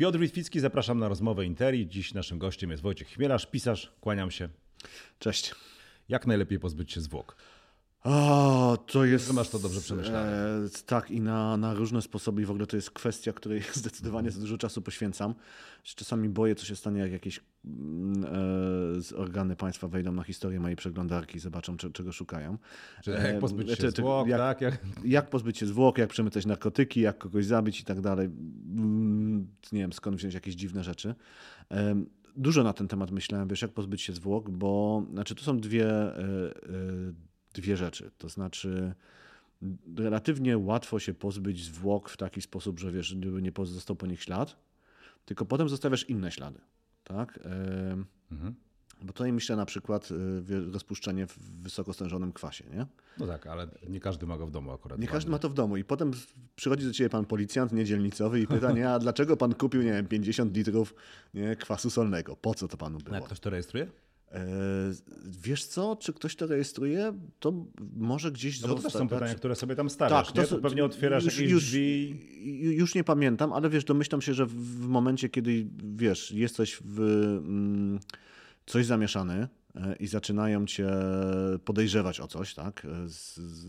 Piotr Witwicki, zapraszam na rozmowę Interi. Dziś naszym gościem jest Wojciech Chmielarz, pisarz. Kłaniam się. Cześć. Jak najlepiej pozbyć się zwłok? O, to jest. Że masz to dobrze przemyślane. E, tak, i na, na różne sposoby, i w ogóle to jest kwestia, której zdecydowanie za dużo czasu poświęcam. Czasami boję, co się stanie, jak jakieś mm, e, organy państwa wejdą na historię mojej przeglądarki i zobaczą, czy, czego szukają. Jak E, pozbyć się czy- czy- zwłok, jak, tak? Jak... jak pozbyć się zwłok, jak przemycać narkotyki, jak kogoś zabić i tak dalej. Mm, Nie wiem, skąd wziąć jakieś dziwne rzeczy. Em, Dużo na ten temat myślałem, wiesz, jak pozbyć się zwłok, bo znaczy to są dwie, e, e, dwie rzeczy. To znaczy relatywnie łatwo się pozbyć zwłok w taki sposób, że wiesz, żeby nie pozostał po nich ślad, tylko potem zostawiasz inne ślady. Tak? Mhm. Bo tutaj myślę na przykład wie- rozpuszczenie w wysoko stężonym kwasie, nie? No tak, ale nie każdy ma go w domu akurat. Nie każdy ma to w domu i potem przychodzi do ciebie pan policjant niedzielnicowy i pyta, nie, a dlaczego pan kupił, nie wiem, 50 litrów nie, kwasu solnego? Po co to panu A było? Jak ktoś to rejestruje? E, wiesz co, czy ktoś to rejestruje? To może gdzieś No bo to są zostać- pytania, które sobie tam stawiasz. Tak, to to pewnie otwierasz już- jakieś już- drzwi. Ju- Już nie pamiętam, ale wiesz, domyślam się, że w momencie, kiedy wiesz, jesteś w mm, coś zamieszany e, i zaczynają cię podejrzewać o coś, tak? E, Z, z,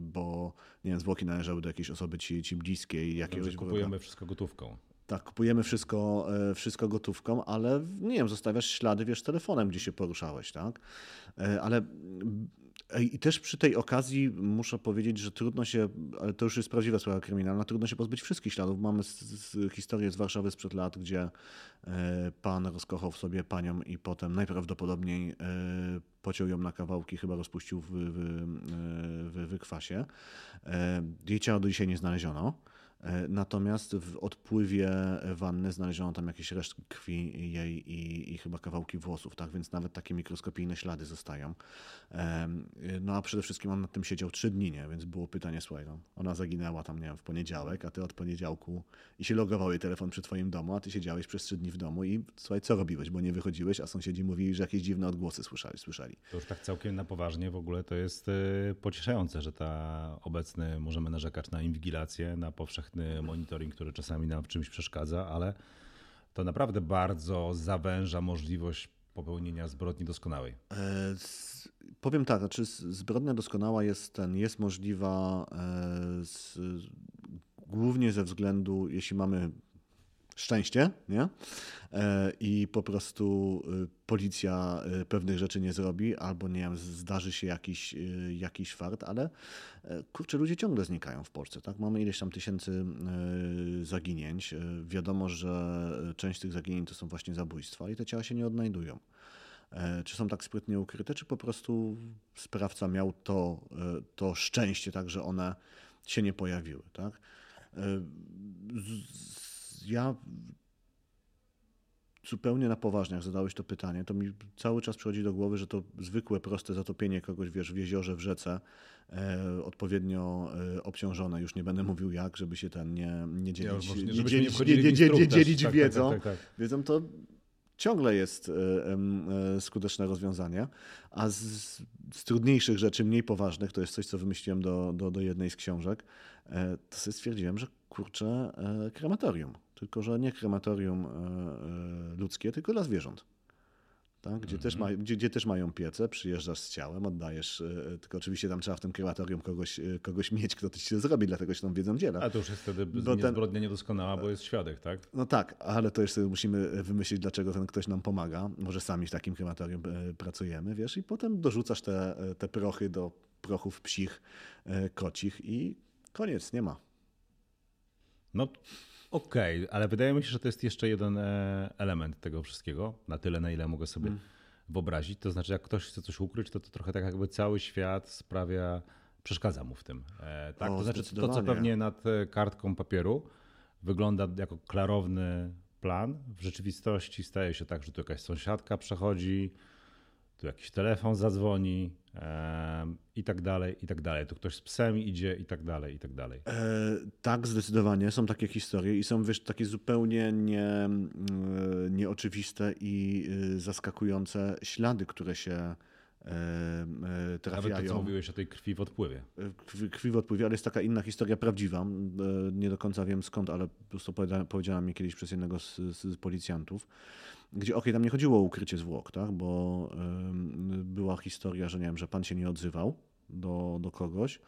bo nie wiem, zwłoki należały do jakiejś osoby ci, ci bliskiej, jakiegoś Dobrze, wroga. kupujemy wszystko gotówką. Tak, kupujemy wszystko, e, wszystko gotówką, ale nie wiem, zostawiasz ślady, wiesz, telefonem, gdzie się poruszałeś, tak? E, Ale e, i też przy tej okazji muszę powiedzieć, że trudno się, ale to już jest prawdziwa sprawa kryminalna, trudno się pozbyć wszystkich śladów. Mamy z, z, historię z Warszawy sprzed lat, gdzie pan rozkochał w sobie panią i potem najprawdopodobniej pociął ją na kawałki, chyba rozpuścił w, w, w wykwasie. E, Jej ciała do dzisiaj nie znaleziono. E, Natomiast w odpływie wanny znaleziono tam jakieś resztki krwi jej i, i chyba kawałki włosów, tak? Więc nawet takie mikroskopijne ślady zostają. Em, No a przede wszystkim on nad tym siedział trzy dni, nie? Więc było pytanie, słuchaj, no, ona zaginęła tam, nie wiem, w poniedziałek, a ty od poniedziałku i się logował jej telefon przy twoim domu, a ty siedziałeś przez trzy dni w domu i słuchaj, co robiłeś, bo nie wychodziłeś, a sąsiedzi mówili, że jakieś dziwne odgłosy słyszeli. słyszeli. To już tak całkiem na poważnie w ogóle to jest e, pocieszające, że ta obecny możemy narzekać na inwigilację, na powszechny monitoring, który czasami nam w czymś przeszkadza, ale to naprawdę bardzo zawęża możliwość popełnienia zbrodni doskonałej. E, z- Powiem tak, znaczy zbrodnia doskonała jest, ten, jest możliwa e, z, głównie ze względu, jeśli mamy szczęście, nie? E, I po prostu y, policja y, pewnych rzeczy nie zrobi, albo nie wiem, zdarzy się jakiś, y, jakiś fart, ale e, kurczę, ludzie ciągle znikają w Polsce, tak? Mamy ileś tam tysięcy zaginięć. Wiadomo, że część tych zaginięć to są właśnie zabójstwa i te ciała się nie odnajdują. E, Czy są tak sprytnie ukryte, czy po prostu sprawca miał to, to szczęście, tak, że one się nie pojawiły, tak? Z- Ja zupełnie na poważnie, jak zadałeś to pytanie, to mi cały czas przychodzi do głowy, że to zwykłe, proste zatopienie kogoś, wiesz, w jeziorze, w rzece, e, odpowiednio e, obciążone, już nie będę mówił jak, żeby się ten nie, nie dzielić, może nie- nie, dzielić, nie, nie, nie, dzielić Tak, tak, wiedzą, tak, tak, tak. wiedzą, to ciągle jest e, e, skuteczne rozwiązanie. A z, z trudniejszych rzeczy, mniej poważnych, to jest coś, co wymyśliłem do, do, do jednej z książek, e, to sobie stwierdziłem, że kurczę, krematorium. Tylko, że nie krematorium e, e, ludzkie, tylko dla zwierząt. Tak? Gdzie, też ma, gdzie, gdzie też mają piece, przyjeżdżasz z ciałem, oddajesz, e, tylko oczywiście tam trzeba w tym krematorium kogoś, kogoś mieć, kto to ci zrobi, dlatego się tą wiedzą dziela. A to już jest wtedy Bo nie ten- zbrodnia niedoskonała, bo jest świadek, tak? No tak, ale to jeszcze musimy wymyślić, dlaczego ten ktoś nam pomaga. Może sami w takim krematorium pracujemy, wiesz, i potem dorzucasz te, te prochy do prochów psich, kocich i koniec, nie ma. No okej, ale wydaje mi się, że to jest jeszcze jeden e, element tego wszystkiego, na tyle, na ile mogę sobie wyobrazić. To znaczy, jak ktoś chce coś ukryć, to to trochę tak jakby cały świat sprawia, przeszkadza mu w tym. E, tak? O, to znaczy, to co pewnie nad e, kartką papieru wygląda jako klarowny plan, w rzeczywistości staje się tak, że tu jakaś sąsiadka przechodzi, tu jakiś telefon zadzwoni i tak dalej, i tak dalej. Tu ktoś z psem idzie i tak dalej, i tak dalej. E, tak, zdecydowanie. Są takie historie i są wiesz, takie zupełnie nie, mm, nieoczywiste i y, zaskakujące ślady, które się trafiają. Nawet to, co mówiłeś o tej krwi w odpływie. Krwi, krwi w odpływie, ale jest taka inna historia prawdziwa. Nie do końca wiem skąd, ale po prostu powiedziała mi kiedyś przez jednego z, z policjantów, gdzie okej, okay, tam nie chodziło o ukrycie zwłok, tak? bo była historia, że nie wiem, że pan się nie odzywał do, do kogoś,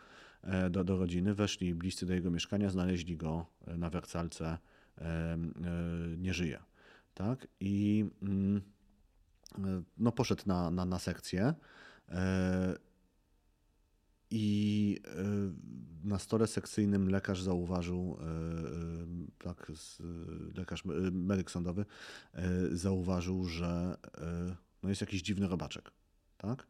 e, do, do rodziny, weszli bliscy do jego mieszkania, znaleźli go e, na wersalce, e, nie żyje. Tak? I mm, no, poszedł na, na, na sekcję. I na stole sekcyjnym lekarz zauważył, tak, lekarz, medyk sądowy zauważył, że no jest jakiś dziwny robaczek. Tak?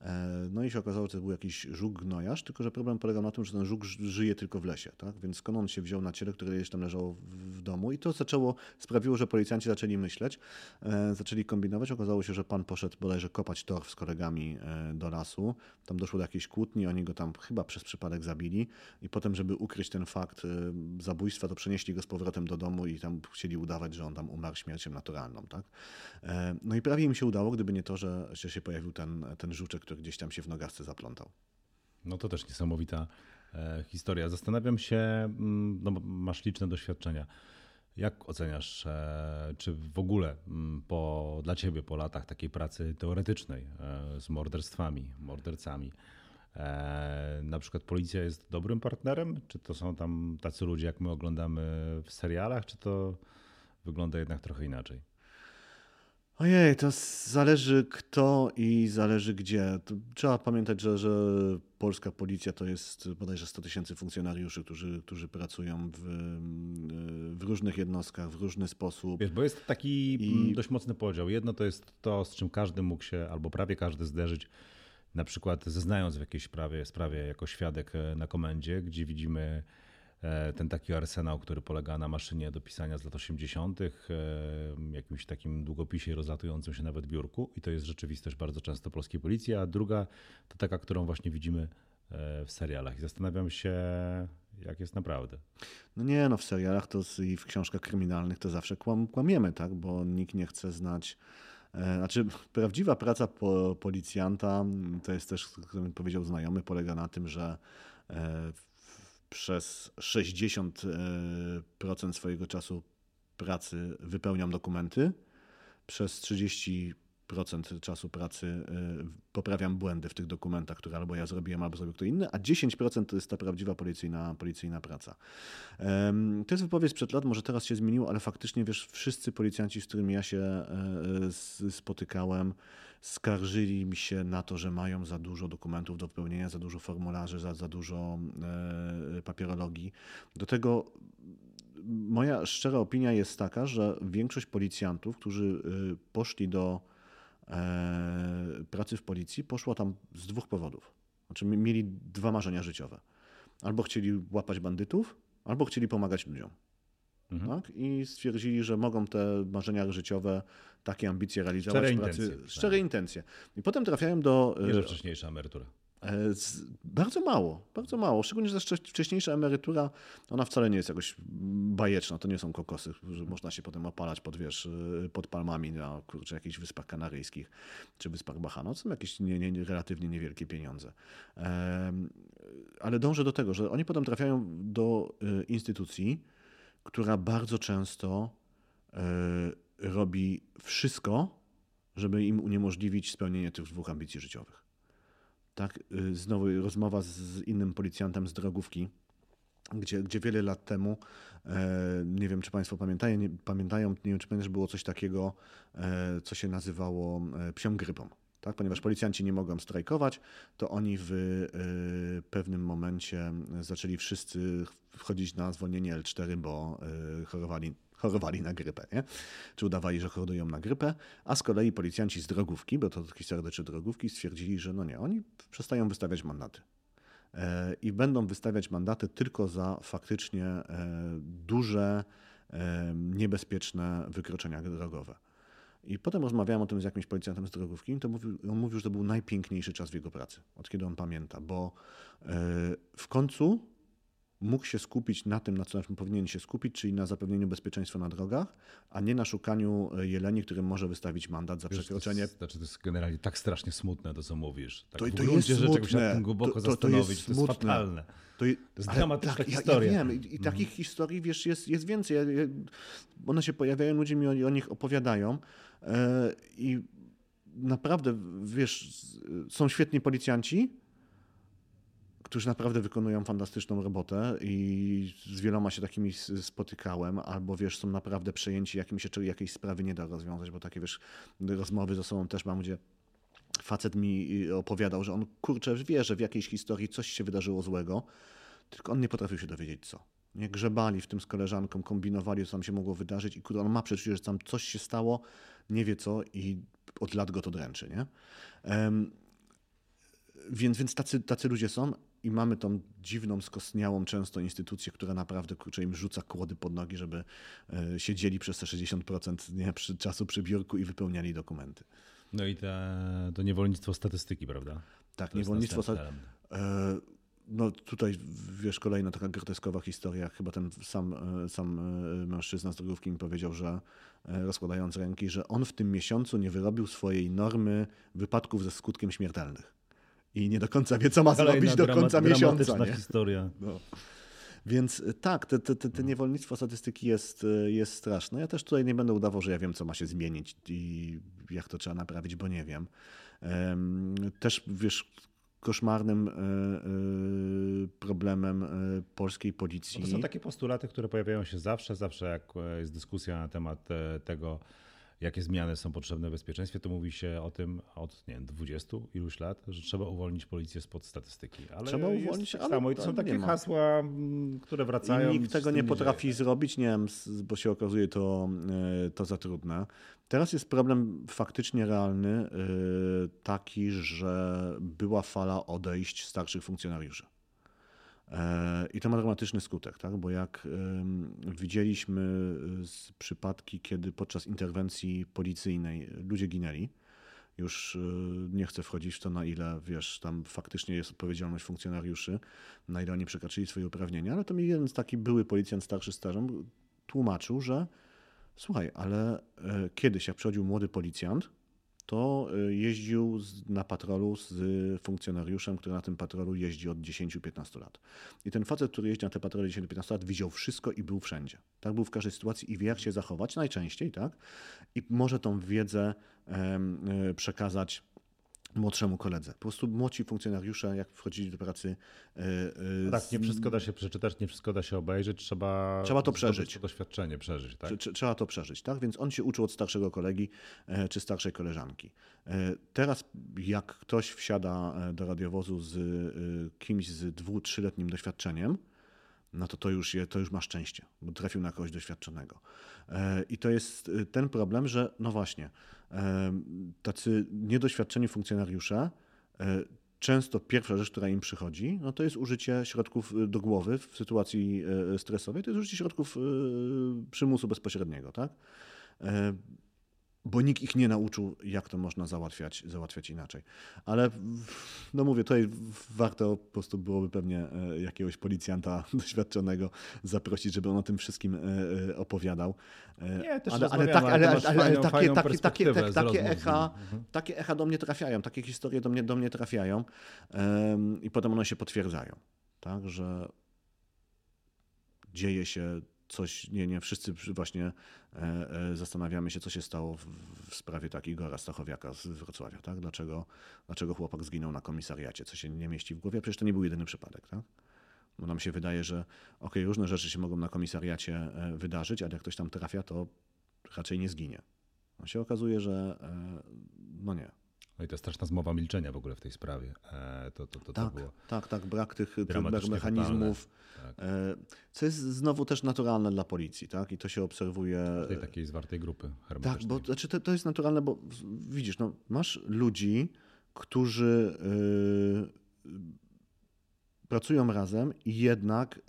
E, no i się okazało, że to był jakiś żuk gnojarz, tylko że problem polegał na tym, że ten żuk żyje tylko w lesie, tak? Więc skąd on się wziął na ciele, które jeszcze tam leżało w domu i to zaczęło, sprawiło, że policjanci zaczęli myśleć, e, zaczęli kombinować. Okazało się, że pan poszedł bodajże kopać torf z kolegami e, do lasu. Tam doszło do jakiejś kłótni, oni go tam chyba przez przypadek zabili i potem, żeby ukryć ten fakt zabójstwa, to przenieśli go z powrotem do domu i tam chcieli udawać, że on tam umarł śmiercią naturalną, tak? No i prawie im się udało, gdyby nie to, że się pojawił ten, ten żuczek, który gdzieś tam się w nogawce zaplątał. No to też niesamowita e, historia. Zastanawiam się, mm, no masz liczne doświadczenia. Jak oceniasz, e, czy w ogóle mm, po, dla ciebie po latach takiej pracy teoretycznej e, z morderstwami, mordercami, na przykład policja jest dobrym partnerem? Czy to są tam tacy ludzie, jak my oglądamy w serialach, czy to wygląda jednak trochę inaczej? Ojej, to zależy kto i zależy gdzie. Trzeba pamiętać, że, że polska policja to jest bodajże 100 tysięcy funkcjonariuszy, którzy, którzy pracują w, w różnych jednostkach, w różny sposób. Wiesz, bo jest taki I... dość mocny podział. Jedno to jest to, z czym każdy mógł się, albo prawie każdy zderzyć, na przykład zeznając w jakiejś sprawie, sprawie jako świadek e, na komendzie, gdzie widzimy ten taki arsenał, który polega na maszynie do pisania z lat 80., e, jakimś takim długopisie rozlatującym się nawet biurku i to jest rzeczywistość bardzo często polskiej policji, a druga to taka, którą właśnie widzimy e, w serialach i zastanawiam się, jak jest naprawdę. No nie, no w serialach to i w książkach kryminalnych to zawsze kłam, kłamiemy, tak, bo nikt nie chce znać znaczy, prawdziwa praca po, policjanta, to jest też, bym powiedział znajomy, polega na tym, że przez 60% e, swojego czasu pracy wypełniam dokumenty, przez 30% czasu pracy e, poprawiam błędy w tych dokumentach, które albo ja zrobiłem, albo zrobił kto inny, a 10% to jest ta prawdziwa policyjna, policyjna praca. To jest wypowiedź sprzed lat, może teraz się zmieniło, ale faktycznie wiesz, wszyscy policjanci, z którymi ja się e, spotykałem, skarżyli mi się na to, że mają za dużo dokumentów do wypełnienia, za dużo formularzy, za, za dużo e, papierologii. Do tego moja szczera opinia jest taka, że większość policjantów, którzy e, poszli do pracy w policji, poszła tam z dwóch powodów. Znaczy mieli dwa marzenia życiowe. Albo chcieli łapać bandytów, albo chcieli pomagać ludziom. Mhm. Tak? I stwierdzili, że mogą te marzenia życiowe, takie ambicje realizować szczere w pracy. Intencje, szczere intencje. I potem trafiają do. Nie, że wcześniejsza emerytura. E, bardzo mało, bardzo mało. Szczególnie, że wcześniejsza emerytura, ona wcale nie jest jakoś bajeczna. To nie są kokosy, że można się potem opalać pod, wiesz, e, pod palmami na kurczę, jakichś wyspach kanaryjskich czy wyspach Bahano. To są jakieś nie, nie, relatywnie niewielkie pieniądze. Ale dążę do tego, że oni potem trafiają do e, instytucji, która bardzo często robi wszystko, żeby im uniemożliwić spełnienie tych dwóch ambicji życiowych. Tak, y, znowu rozmowa z innym policjantem z drogówki, gdzie, gdzie wiele lat temu, e, nie wiem czy Państwo pamiętają, nie, pamiętają, nie wiem czy pamiętasz, było coś takiego, e, co się nazywało e, psią grypą. Tak? Ponieważ policjanci nie mogą strajkować, to oni w pewnym momencie zaczęli wszyscy wchodzić na zwolnienie L4, bo chorowali chorowali na grypę, nie? czy udawali, że chorują na grypę, a z kolei policjanci z drogówki, bo to historia dotyczy drogówki, stwierdzili, że no nie, oni przestają wystawiać mandaty. E, I będą wystawiać mandaty tylko za faktycznie e, duże, e, niebezpieczne wykroczenia drogowe. I potem rozmawiałem o tym z jakimś policjantem z drogówki, to mówił, on mówił, że to był najpiękniejszy czas w jego pracy, od kiedy on pamięta, bo w końcu mógł się skupić na tym, na co powinien się skupić, czyli na zapewnieniu bezpieczeństwa na drogach, a nie na szukaniu e, jeleni, którym może wystawić mandat za Wiesz, przekroczenie. To jest, znaczy to jest generalnie tak strasznie smutne to, co mówisz. Tak To- w to gruncie jest rzeczy, się smutne. tym głęboko To- to- to jest zastanowić, to jest, smutne. fatalne. To, je- To jest ale dramatyczna tak, historia. Ja, ja wiem i, i takich historii, wiesz, jest, jest więcej. One się pojawiają, ludzie mi o, o nich opowiadają e, i naprawdę, wiesz, są świetni policjanci, którzy naprawdę wykonują fantastyczną robotę i z wieloma się takimi spotykałem, albo wiesz, są naprawdę przejęci jakimś, czy jakiejś sprawy nie da rozwiązać, bo takie wiesz, rozmowy ze sobą też mam, gdzie facet mi y, opowiadał, że on kurczę wie, że w jakiejś historii coś się wydarzyło złego, tylko on nie potrafił się dowiedzieć co. Nie grzebali w tym z koleżanką, kombinowali, co tam się mogło wydarzyć i kurde, on ma przeczucie, że tam coś się stało, nie wie co i od lat go to dręczy, nie? Em, więc więc tacy, tacy ludzie są i mamy tą dziwną, skostniałą często instytucję, która naprawdę kurczę, im rzuca kłody pod nogi, żeby e, siedzieli przez te 60% nie, przy, czasu przy biurku i wypełniali dokumenty. No i te, to niewolnictwo statystyki, prawda? Tak, To niewolnictwo. element. E, No tutaj, wiesz, kolejna taka groteskowa historia. Chyba ten sam, e, sam mężczyzna z drogówki mi powiedział, że rozkładając ręki, że on w tym miesiącu nie wyrobił swojej normy wypadków ze skutkiem śmiertelnych. I nie do końca wie, co ma Kolejna zrobić do końca miesiąca. Nie? historia. No. Więc e, tak, te, te, te, te niewolnictwo statystyki jest, e, jest straszne. Ja też tutaj nie będę udawał, że ja wiem, co ma się zmienić i jak to trzeba naprawić, bo nie wiem. Em, Też wiesz, koszmarnym e, problemem polskiej policji. Bo to są takie postulaty, które pojawiają się zawsze, zawsze jak jest dyskusja na temat tego, jakie zmiany są potrzebne w bezpieczeństwie, to mówi się o tym od nie wiem, 20 iluś lat, że trzeba uwolnić policję spod statystyki. Ale Trzeba uwolnić, tak ale samo. I to są takie nie hasła, które wracają. I nikt tego nie potrafi dzieje. zrobić, nie wiem, bo się okazuje to, e, to za trudne. Teraz jest problem faktycznie realny, e, taki, że była fala odejść starszych funkcjonariuszy. E, I to ma dramatyczny skutek, tak? bo jak widzieliśmy z przypadki, kiedy podczas interwencji policyjnej ludzie ginęli, już e, nie chcę wchodzić w to, na ile wiesz, tam faktycznie jest odpowiedzialność funkcjonariuszy, na ile oni przekroczyli swoje uprawnienia, ale to mi jeden taki były policjant starszy stażem tłumaczył, że słuchaj, ale e, kiedyś jak przychodził młody policjant, to e, jeździł na patrolu z funkcjonariuszem, który na tym patrolu jeździ od 10-15 lat. I ten facet, który jeździ na te patrole 10-15 lat, widział wszystko i był wszędzie. Tak był w każdej sytuacji i wie, jak się zachować, najczęściej, tak? I może tą wiedzę e, przekazać młodszemu koledze. Po prostu młodsi funkcjonariusze, jak wchodzili do pracy. e, Tak, nie wszystko da się przeczytać, nie wszystko da się obejrzeć, trzeba, Trzeba to przeżyć. To doświadczenie przeżyć, tak? Trze- trze- Trzeba to przeżyć, tak? Więc on się uczył od starszego kolegi e, czy starszej koleżanki. Teraz, jak ktoś wsiada do radiowozu z kimś z dwu, trzyletnim doświadczeniem, no to to już, je, to już ma szczęście, bo trafił na kogoś doświadczonego. E, I to jest e, ten problem, że no właśnie, e, tacy niedoświadczeni funkcjonariusze często pierwsza rzecz, która im przychodzi, no to jest użycie środków do głowy w sytuacji stresowej, to jest użycie środków przymusu bezpośredniego, tak? Bo nikt ich nie nauczył, jak to można załatwiać, załatwiać inaczej. Ale no mówię, tutaj warto po prostu byłoby pewnie e, jakiegoś policjanta doświadczonego zaprosić, żeby on o tym wszystkim e, e, opowiadał. Nie, też ale, ale, tak, ale ale, to ale, masz ale fajną- takie, fajną takie, tak, takie, z echa. Mhm. takie echa do mnie trafiają, takie historie do mnie, do mnie trafiają em, i potem one się potwierdzają. Tak, że dzieje się coś, nie, nie, wszyscy właśnie e, e, zastanawiamy się, co się stało w, w sprawie tak Igora Stachowiaka z Wrocławia, tak? Dlaczego, dlaczego chłopak zginął na komisariacie, co się nie mieści w głowie? Przecież to nie był jedyny przypadek, tak? Bo nam się wydaje, że okej, różne rzeczy się mogą na komisariacie e, wydarzyć, ale jak ktoś tam trafia, to raczej nie zginie. No się okazuje, że no nie. No i ta straszna zmowa milczenia w ogóle w tej sprawie. E, To, to, to, to Tak, było tak, tak, brak tych, tych mechanizmów. Tak. e, co jest znowu też naturalne dla policji, tak? I to się obserwuje. tej takiej zwartej grupy Tak, hermetycznej. bo znaczy to, to jest naturalne, bo w- widzisz, no, masz ludzi, którzy yy, pracują razem i jednak y,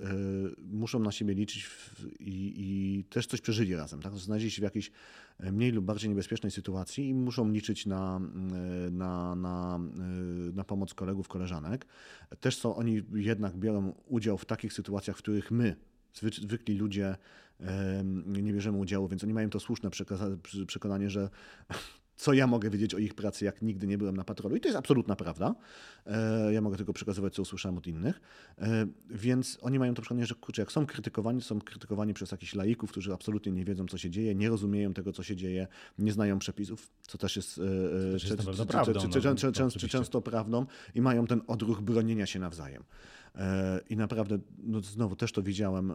muszą na siebie liczyć w, i, i, też coś przeżyli razem. Tak? Znaleźli się w jakiejś mniej lub bardziej niebezpiecznej sytuacji i muszą liczyć na, y, na, na, y, na pomoc kolegów, koleżanek. Też są, oni jednak biorą udział w takich sytuacjach, w których my, zwykli ludzie, nie bierzemy udziału, więc oni mają to słuszne przekonanie, że co ja mogę wiedzieć o ich pracy, jak nigdy nie byłem na patrolu. I to jest absolutna prawda. E, ja mogę tylko przekazywać, co usłyszałem od innych. E, więc oni mają to przekonanie, że kurczę, jak są krytykowani, są krytykowani przez jakichś laików, którzy absolutnie nie wiedzą, co się dzieje, nie rozumieją tego, co się dzieje, nie znają przepisów, co też jest, często prawdą i mają ten odruch bronienia się nawzajem. E, I naprawdę, no znowu też to widziałem,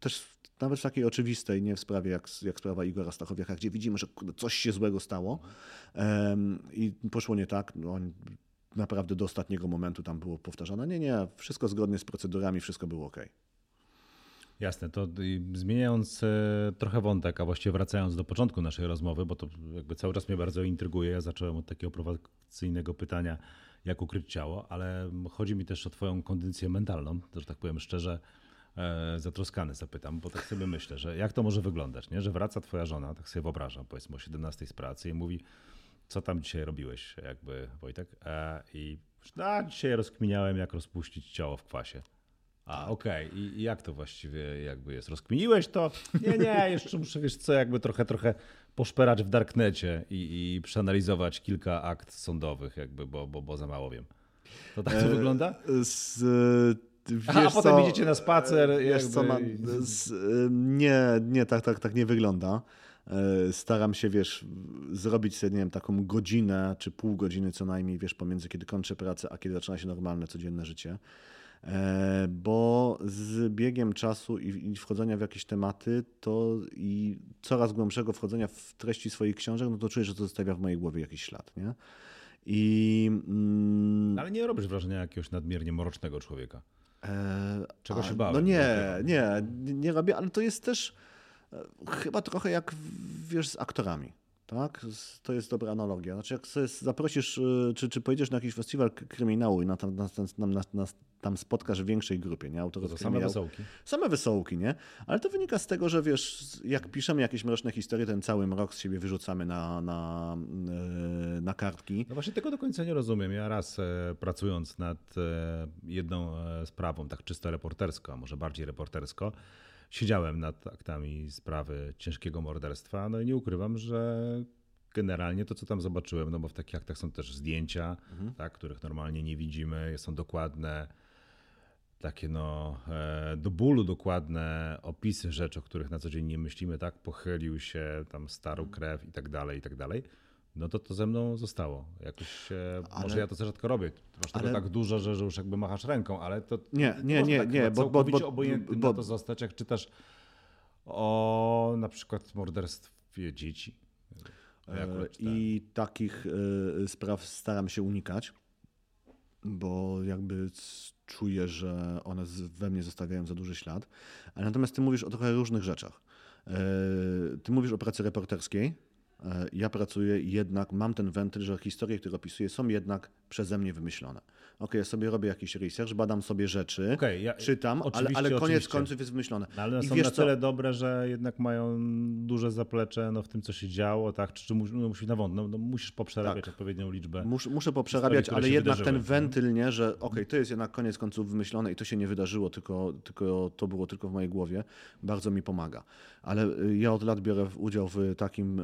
też nawet w takiej oczywistej, nie w sprawie jak, jak sprawa Igora Stachowiaka, gdzie widzimy, że coś się złego stało i poszło nie tak. No, naprawdę do ostatniego momentu tam było powtarzane. Nie, nie, wszystko zgodnie z procedurami, wszystko było ok. Jasne, to zmieniając e, trochę wątek, a właściwie wracając do początku naszej rozmowy, bo to jakby cały czas mnie bardzo intryguje. Ja zacząłem od takiego prowokacyjnego pytania, jak ukryć ciało, ale chodzi mi też o Twoją kondycję mentalną, że tak powiem szczerze E, zatroskany zapytam, bo tak sobie myślę, że jak to może wyglądać, nie? że wraca twoja żona, tak sobie wyobrażam, powiedzmy o 17 z pracy i mówi, co tam dzisiaj robiłeś, jakby Wojtek? E, I a, dzisiaj rozkminiałem, jak rozpuścić ciało w kwasie. A, tak. okej. Okay. I, I, jak to właściwie jakby jest? Rozkminiłeś to? Nie, nie, jeszcze muszę, wiesz co, jakby trochę, trochę poszperać w darknecie i, i przeanalizować kilka akt sądowych, jakby, bo, bo, bo za mało wiem. To tak to e, wygląda? Z, Wiesz a potem co, idziecie na spacer. Wiesz jakby... co, ma, z, nie, nie, tak, tak, tak nie wygląda. E, staram się, wiesz, zrobić sobie, nie wiem, taką godzinę czy pół godziny co najmniej, wiesz, pomiędzy kiedy kończę pracę, a kiedy zaczyna się normalne, codzienne życie. E, bo z biegiem czasu i wchodzenia w jakieś tematy, to i coraz głębszego wchodzenia w treści swoich książek, no to czuję, że to zostawia w mojej głowie jakiś ślad, nie? I, mm, Ale nie robisz wrażenia jakiegoś nadmiernie mrocznego człowieka. E, Czego się bałem? No nie, nie, nie robię, ale to jest też e, chyba trochę jak wiesz z aktorami. Tak? To jest dobra analogia. Znaczy, jak sobie zaprosisz, y, czy, czy pojedziesz na jakiś festiwal kryminału i na tam, na, na, na, tam spotkasz w większej grupie, nie? Autorów to same wesołki. Same wesołki, nie? Ale to wynika z tego, że wiesz, jak piszemy jakieś mroczne historie, ten cały mrok z siebie wyrzucamy na, na, y, na kartki. No właśnie tego do końca nie rozumiem. Ja raz e, pracując nad e, jedną e, sprawą, tak czysto reportersko, a może bardziej reportersko, siedziałem nad aktami sprawy ciężkiego morderstwa, no i nie ukrywam, że generalnie to, co tam zobaczyłem, no bo w takich aktach są też zdjęcia, mhm. tak, których normalnie nie widzimy, są dokładne, takie no, e, do bólu dokładne opisy rzeczy, o których na co dzień nie myślimy, tak, pochylił się, tam starł mhm. krew i tak dalej, i tak dalej no to to ze mną zostało. Jakoś, ale, może ja to za rzadko robię. Masz ale, tego tak dużo, że, że już jakby machasz ręką, ale to nie, nie, nie, tak nie, bo, bo, bo obojętny bo, na to zostać, jak czytasz o na przykład morderstwie dzieci. E, I takich e, spraw staram się unikać, bo jakby czuję, że one we mnie zostawiają za duży ślad. Ale natomiast ty mówisz o trochę różnych rzeczach. E, ty mówisz o pracy reporterskiej, ja pracuję jednak, mam ten wentyl, że historie, które opisuję, są jednak przeze mnie wymyślone. Ok, ja sobie robię jakiś research, badam sobie rzeczy, okay, ja, czytam, ale, ale koniec oczywiście. końców jest wymyślone. No, ale I są na tyle co? dobre, że jednak mają duże zaplecze no, w tym, co się działo, tak? Czy, czy no, musisz, no, no, no, musisz poprzerabiać tak. odpowiednią liczbę. Mus, muszę poprzerabiać, historii, ale jednak ten wentyl, nie, że ok, to jest jednak koniec końców wymyślone i to się nie wydarzyło, tylko, tylko to było tylko w mojej głowie, bardzo mi pomaga. Ale y, ja od lat biorę udział w takim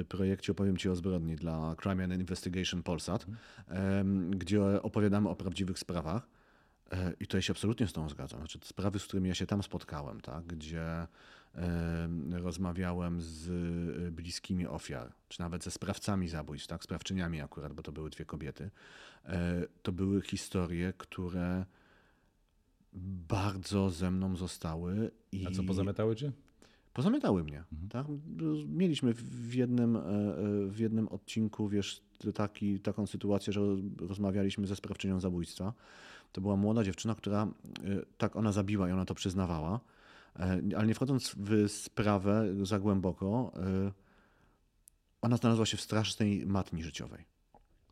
y, projekcie, opowiem Ci o zbrodni dla Crime and Investigation Polsat, mhm. Gdzie opowiadamy o prawdziwych sprawach. E, I to ja się absolutnie z tą zgadzam. Znaczy, sprawy, z którymi ja się tam spotkałem, tak, gdzie rozmawiałem z y, bliskimi ofiar, czy nawet ze sprawcami zabójstw, tak, sprawczyniami akurat, bo to były dwie kobiety, e, to były historie, które bardzo ze mną zostały. I... A co pozamiatały cię? pozamiatały mnie. Mhm. Tak? Mieliśmy w jednym, e, e, w jednym odcinku, wiesz, taki, taką sytuację, że rozmawialiśmy ze sprawczynią zabójstwa. To była młoda dziewczyna, która, e, tak, ona zabiła i ona to przyznawała, ale nie wchodząc w sprawę za głęboko, ona znalazła się w strasznej matni życiowej.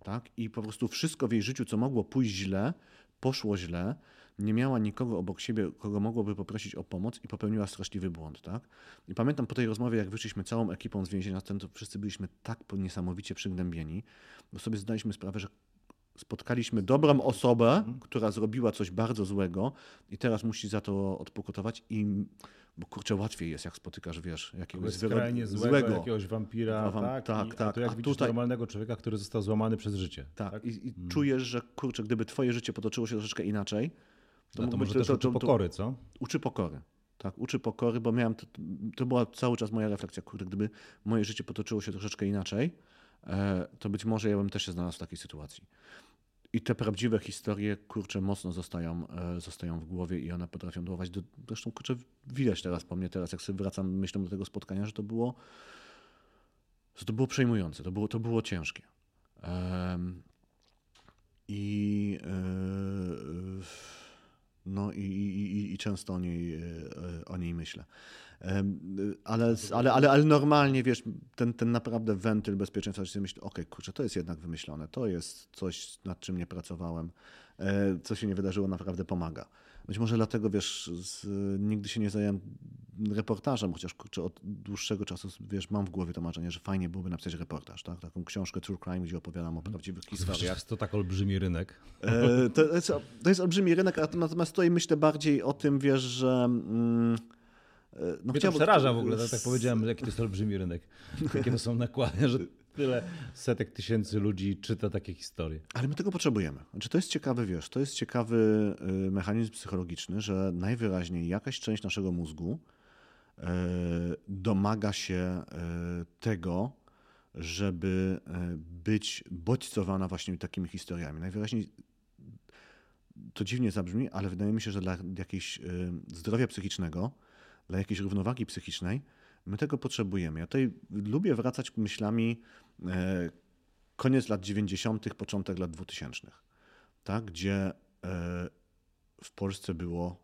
Tak? I po prostu wszystko w jej życiu, co mogło pójść źle, poszło źle, nie miała nikogo obok siebie, kogo mogłoby poprosić o pomoc i popełniła straszliwy błąd, tak? I pamiętam po tej rozmowie, jak wyszliśmy całą ekipą z więzienia, to wszyscy byliśmy tak niesamowicie przygnębieni, bo sobie zdaliśmy sprawę, że spotkaliśmy dobrą osobę, mhm. która zrobiła coś bardzo złego i teraz musi za to odpokutować i bo kurczę, łatwiej jest, jak spotykasz, wiesz, jakiegoś skrajnie złego, złego, jakiegoś wampira, wam, tak, tak, I, tak. A to jak a widzisz tutaj... normalnego człowieka, który został złamany przez życie. Tak, tak? i, i hmm. czujesz, że kurczę, gdyby twoje życie potoczyło się troszeczkę inaczej, to, no to może to, też to, uczy pokory, co? Uczy pokory. Tak, uczy pokory, bo miałem, to, to była cały czas moja refleksja, kurde, gdyby moje życie potoczyło się troszeczkę inaczej, to być może ja bym też się znalazł w takiej sytuacji. I te prawdziwe historie, kurczę, mocno zostają, e, zostają w głowie i one potrafią dołować. Do, zresztą, kurczę, widać teraz po mnie, teraz jak sobie wracam myślą do tego spotkania, że to było, że to było przejmujące, to było, to było ciężkie. I yy, no i, i, i, często o niej, o niej myślę. Ale, ale, ale, ale normalnie, wiesz, ten, ten naprawdę wentyl bezpieczeństwa, że myślę, okej, okay, kurczę, to jest jednak wymyślone, to jest coś, nad czym nie pracowałem, e, co się nie wydarzyło, naprawdę pomaga. Być może dlatego, wiesz, z, nigdy się nie zająłem reportażem, chociaż kurczę, od dłuższego czasu, wiesz, mam w głowie to marzenie, że fajnie byłoby napisać reportaż, tak? Taką książkę True Crime, gdzie opowiadam o mhm. prawdziwych historiach. Jest to tak olbrzymi rynek. E, to, jest, to jest olbrzymi rynek, natomiast tutaj myślę bardziej o tym, wiesz, że... Mm, no Mnie to przeraża w ogóle, tak, tak powiedziałem, jaki to jest olbrzymi rynek. Jakie to są nakłady, że tyle setek tysięcy ludzi czyta takie historie. Ale my tego potrzebujemy. Znaczy, to jest ciekawy, wiesz, to jest ciekawy y, mechanizm psychologiczny, że najwyraźniej jakaś część naszego mózgu y, domaga się y, tego, żeby być bodźcowana właśnie takimi historiami. Najwyraźniej to dziwnie zabrzmi, ale wydaje mi się, że dla jakiegoś zdrowia psychicznego dla jakiejś równowagi psychicznej, my tego potrzebujemy. Ja tutaj lubię wracać myślami e, koniec lat 90., początek lat 2000, tak? gdzie e, w Polsce było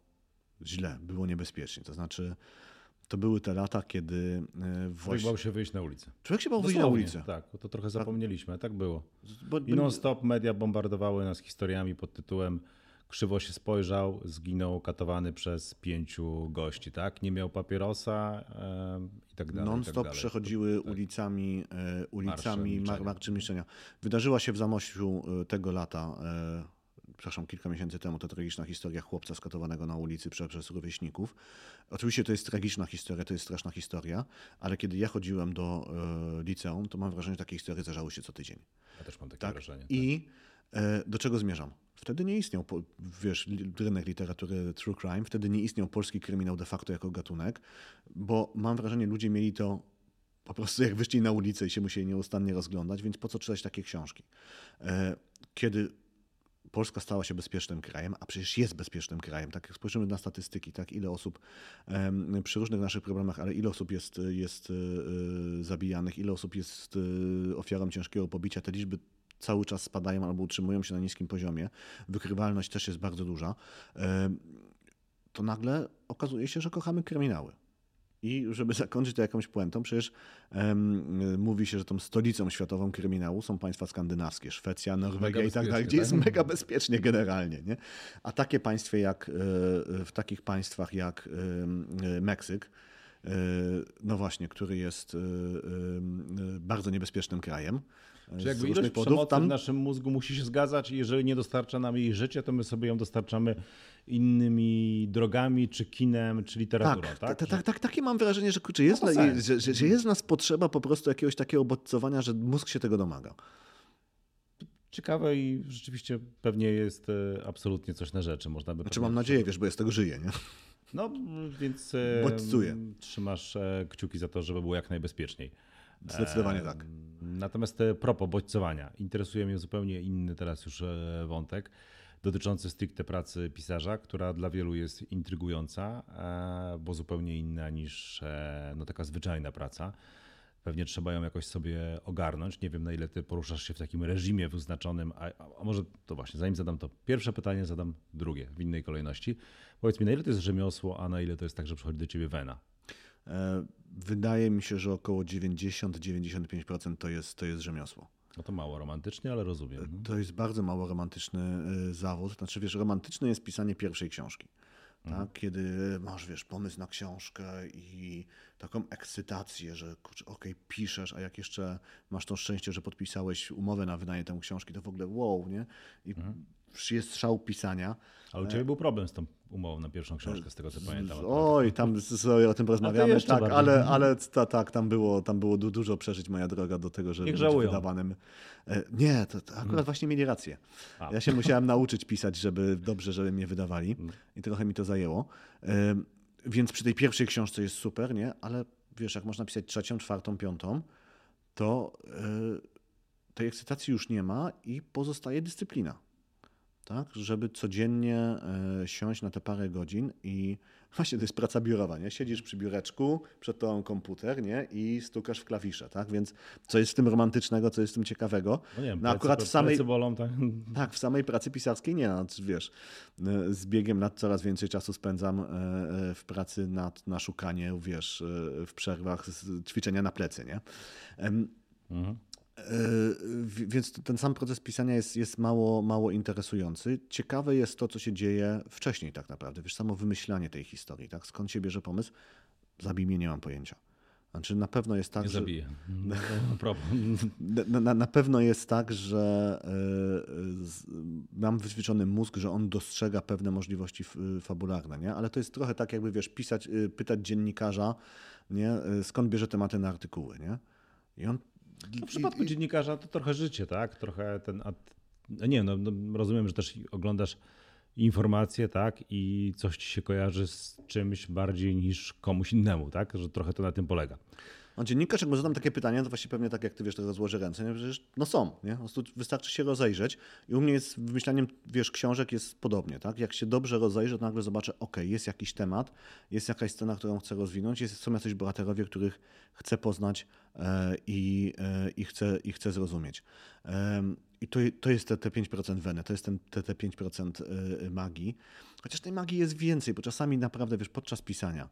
źle, było niebezpiecznie. To znaczy, to były te lata, kiedy e, właśnie... Człowiek bał się wyjść na ulicę. Człowiek się bał wyjść na ulicę. Tak, to trochę zapomnieliśmy, tak, było. I non-stop media bombardowały nas historiami pod tytułem krzywo się spojrzał, zginął katowany przez pięciu gości, tak? Nie miał papierosa i tak dalej. Non-stop tak przechodziły to, tak. ulicami, e, ulicami marsze, marczy milczenia. Wydarzyła się w Zamościu e, tego lata, e, przepraszam, kilka miesięcy temu, to tragiczna historia chłopca skatowanego na ulicy przez, przez rówieśników. Oczywiście to jest tragiczna historia, to jest straszna historia, ale kiedy ja chodziłem do e, liceum, to mam wrażenie, że takie historie zdarzały się co tydzień. Ja też mam takie tak? wrażenie. I e, do czego zmierzam? Wtedy nie istniał, wiesz, rynek literatury true crime, wtedy nie istniał polski kryminał de facto jako gatunek, bo mam wrażenie, ludzie mieli to po prostu jak wyszli na ulicę i się musieli nieustannie rozglądać, więc po co czytać takie książki? E, kiedy Polska stała się bezpiecznym krajem, a przecież jest bezpiecznym krajem, tak jak spojrzymy na statystyki, tak ile osób przy różnych naszych problemach, ale ile osób jest, jest e, zabijanych, ile osób jest e, ofiarą ciężkiego pobicia, te liczby cały czas spadają albo utrzymują się na niskim poziomie, wykrywalność też jest bardzo duża, to nagle okazuje się, że kochamy kryminały. I żeby zakończyć to jakąś puentą, przecież um, mówi się, że tą stolicą światową kryminału są państwa skandynawskie, Szwecja, Norwegia i tak dalej, gdzie jest tak? mega bezpiecznie generalnie. Nie? A takie państwa jak, e, w takich państwach jak Meksyk, no właśnie, który jest bardzo niebezpiecznym krajem, czy jakby ilość przemocy tam... w naszym mózgu musi się zgadzać i jeżeli nie dostarcza nam jej życia, to my sobie ją dostarczamy innymi drogami, czy kinem, czy literaturą, tak? Tak, tak, tak, tak takie mam wrażenie, że, kurczę, jest, no na, że, że, że jest w nas potrzeba po prostu jakiegoś takiego bodźcowania, że mózg się tego domaga. Ciekawe i rzeczywiście pewnie jest e, absolutnie coś na rzeczy. Można by znaczy mam nadzieję, wiesz, bo ja z tego żyję, nie? No, więc e, Bodźcuję. trzymasz e, kciuki za to, żeby było jak najbezpieczniej. Zdecydowanie tak. Natomiast propos bodźcowania, interesuje mnie zupełnie inny teraz już e, wątek dotyczący stricte pracy pisarza, która dla wielu jest intrygująca, e, bo zupełnie inna niż e, no, taka zwyczajna praca. Pewnie trzeba ją jakoś sobie ogarnąć. Nie wiem, na ile ty poruszasz się w takim reżimie wyznaczonym, a, a może to właśnie, zanim zadam to pierwsze pytanie, zadam drugie w innej kolejności. Powiedz mi, na ile to jest rzemiosło, a na ile to jest tak, że przychodzi do ciebie wena? Wydaje mi się, że około 90-95% to jest, to jest rzemiosło. No to mało romantycznie, ale rozumiem. To jest bardzo mało romantyczny zawód. Znaczy, wiesz, romantyczne jest pisanie pierwszej książki. Mhm. Tak? Kiedy masz, wiesz, pomysł na książkę i taką ekscytację, że okej, okay, piszesz, a jak jeszcze masz to szczęście, że podpisałeś umowę na wydanie tę książki, to w ogóle wow, nie? I mhm. Jest szał pisania. Ale u Ciebie był problem z tą umową na pierwszą książkę, z tego co pamiętam. Oj, tam sobie o tym porozmawiamy, tak, ale, ale ta, tak, tam było, tam było dużo przeżyć, moja droga, do tego, żeby być wydawanym. E, nie, to, to akurat hmm. właśnie mieli rację. A. Ja się musiałem nauczyć pisać, żeby dobrze, żeby mnie wydawali hmm. i trochę mi to zajęło. Więc przy tej pierwszej książce jest super, nie? Ale wiesz, jak można pisać trzecią, czwartą, piątą, to e, tej ekscytacji już nie ma i pozostaje dyscyplina tak? żeby codziennie e, siąść na te parę godzin i właśnie to jest praca biurowa, nie? Siedzisz przy biureczku, przed tobą komputer, nie? I stukasz w klawisze, tak? Więc co jest w tym romantycznego, co jest w tym ciekawego? No nie wiem, no akurat w samej bolą, tak? tak, w samej pracy pisarskiej nie, no, wiesz, e, z biegiem lat coraz więcej czasu spędzam e, w pracy nad, na szukanie, wiesz, w przerwach ćwiczenia na plecy, nie? Mhm. Więc ten sam proces pisania jest, jest mało, mało interesujący. Ciekawe jest to, co się dzieje wcześniej tak naprawdę. Wiesz, samo wymyślanie tej historii, tak? Skąd się bierze pomysł? Zabij mnie, nie mam pojęcia. Znaczy na pewno jest tak, nie że... zabiję. Na, na, na, pewno jest tak, że y, mam wyćwiczony mózg, że on dostrzega pewne możliwości fabularne, nie? Ale to jest trochę tak, jakby wiesz, pisać, y, pytać dziennikarza, nie? skąd bierze tematy na artykuły, nie? I on no w przypadku dziennikarza to trochę życie, tak? Trochę ten. No nie, no, no, rozumiem, że też oglądasz informacje, tak? I coś ci się kojarzy z czymś bardziej niż komuś innemu, tak? Że trochę to na tym polega. On dziennikarz, jak mu zadam takie pytanie, to właśnie pewnie tak jak ty wiesz, to rozłoży ręce, nie? Przecież, no są, nie? Po prostu wystarczy się rozejrzeć i u mnie jest wymyślaniem, wiesz, książek jest podobnie, tak? Jak się dobrze rozejrzę, to nagle zobaczę, ok, jest jakiś temat, jest jakaś scena, którą chcę rozwinąć, jest, są jacyś bohaterowie, których chcę poznać i, e, i, chcę, i chcę zrozumieć. I to, to jest te, te 5% weny, to jest ten, te, te 5% e, magii. Chociaż tej magii jest więcej, bo czasami naprawdę, wiesz, podczas pisania,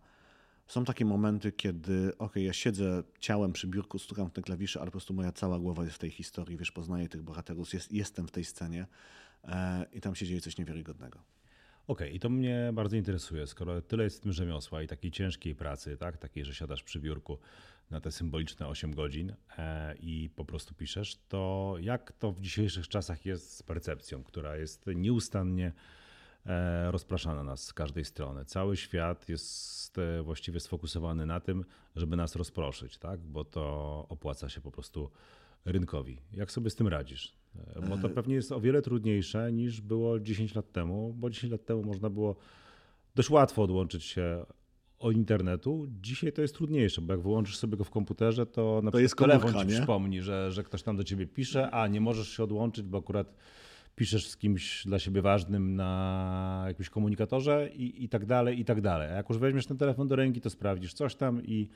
są takie momenty, kiedy ok, ja siedzę ciałem przy biurku, stukam w te klawisze, ale po prostu moja cała głowa jest w tej historii, wiesz, poznaję tych bohaterów, jest, jestem w tej scenie e, i tam się dzieje coś niewiarygodnego. Okej, okay, i to mnie bardzo interesuje, skoro tyle jest w tym rzemiosła i takiej ciężkiej pracy, tak, takiej, że siadasz przy biurku na te symboliczne 8 godzin e, i po prostu piszesz, to jak to w dzisiejszych czasach jest z percepcją, która jest nieustannie E, rozpraszana nas z każdej strony. Cały świat jest e, właściwie sfokusowany na tym, żeby nas rozproszyć, tak? bo to opłaca się po prostu rynkowi. Jak sobie z tym radzisz? Bo to pewnie jest o wiele trudniejsze niż było 10 lat temu, bo 10 lat temu można było dość łatwo odłączyć się od internetu. Dzisiaj to jest trudniejsze, bo jak wyłączysz sobie go w komputerze, to na to przykład telefon ci przypomni, że, że ktoś tam do ciebie pisze, a nie możesz się odłączyć, bo akurat piszesz z kimś dla siebie ważnym na jakimś komunikatorze i, i tak dalej, i tak dalej. A jak już weźmiesz ten telefon do ręki, to sprawdzisz coś tam i,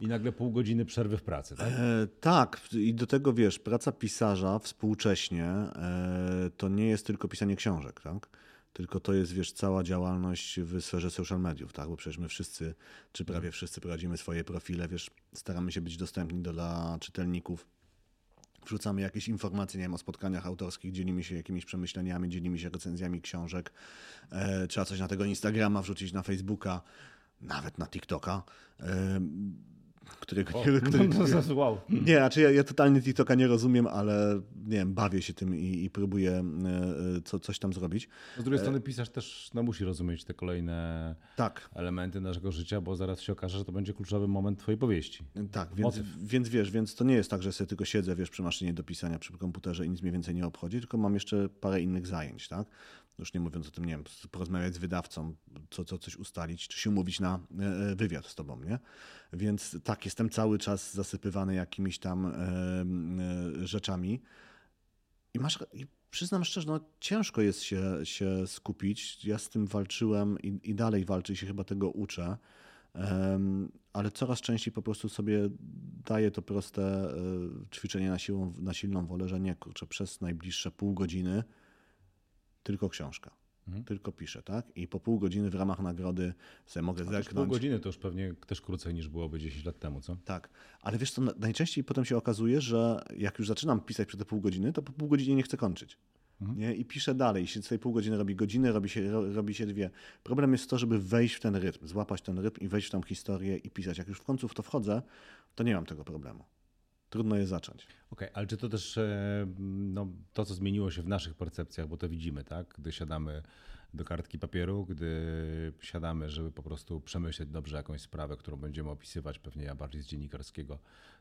i nagle pół godziny przerwy w pracy, tak? E, tak, i do tego wiesz, praca pisarza współcześnie e, to nie jest tylko pisanie książek, tak? Tylko to jest, wiesz, cała działalność w sferze social mediów, tak? Bo przecież my wszyscy, czy prawie wszyscy prowadzimy swoje profile, wiesz, staramy się być dostępni dla czytelników wrzucamy jakieś informacje, nie wiem, o spotkaniach autorskich, dzielimy się jakimiś przemyśleniami, dzielimy się recenzjami książek. E, trzeba coś na tego Instagrama wrzucić, na Facebooka, nawet na TikToka. E, którego o, nie, który, no, no, wow. Nie, znaczy ja, ja totalnie TikToka nie rozumiem, ale nie wiem, bawię się tym i, i próbuję e, co, coś tam zrobić. Z drugiej strony pisarz też no, musi rozumieć te kolejne tak. elementy naszego życia, bo zaraz się okaże, że to będzie kluczowy moment twojej powieści. Tak, więc, więc wiesz, więc to nie jest tak, że sobie tylko siedzę, wiesz, przy maszynie do pisania, przy komputerze i nic mnie więcej nie obchodzi, tylko mam jeszcze parę innych zajęć, tak? Już nie mówiąc o tym, nie wiem, porozmawiać z wydawcą, co, co coś ustalić, czy się umówić na e, e, wywiad z tobą, nie? Więc tak, jestem cały czas zasypywany jakimiś tam e, rzeczami i masz, i przyznam szczerze, no ciężko jest się, się skupić. Ja z tym walczyłem i, i dalej walczę i się chyba tego uczę, ale coraz częściej po prostu sobie daję to proste ćwiczenie na, siłą, na silną wolę, że nie, kurczę, przez najbliższe pół godziny tylko książka. Mhm. Tylko piszę, tak? I po pół godziny w ramach nagrody sobie mogę zerknąć. Pół godziny to już pewnie też krócej niż byłoby 10 lat temu, co? Tak, ale wiesz co, najczęściej potem się okazuje, że jak już zaczynam pisać przez te pół godziny, to po pół godzinie nie chcę kończyć. Mhm. Nie? I piszę dalej. I się z tej pół godziny robi godzinę, robi się, robi się dwie. Problem jest to, żeby wejść w ten rytm, złapać ten rytm i wejść w tą historię i pisać. Jak już w końcu w to wchodzę, to nie mam tego problemu trudno je zacząć. Okej, okay, ale czy to też e, no, to, co zmieniło się w naszych percepcjach, bo to widzimy, tak? Gdy siadamy do kartki papieru, gdy siadamy, żeby po prostu przemyśleć dobrze jakąś sprawę, którą będziemy opisywać, pewnie ja bardziej z dziennikarskiego,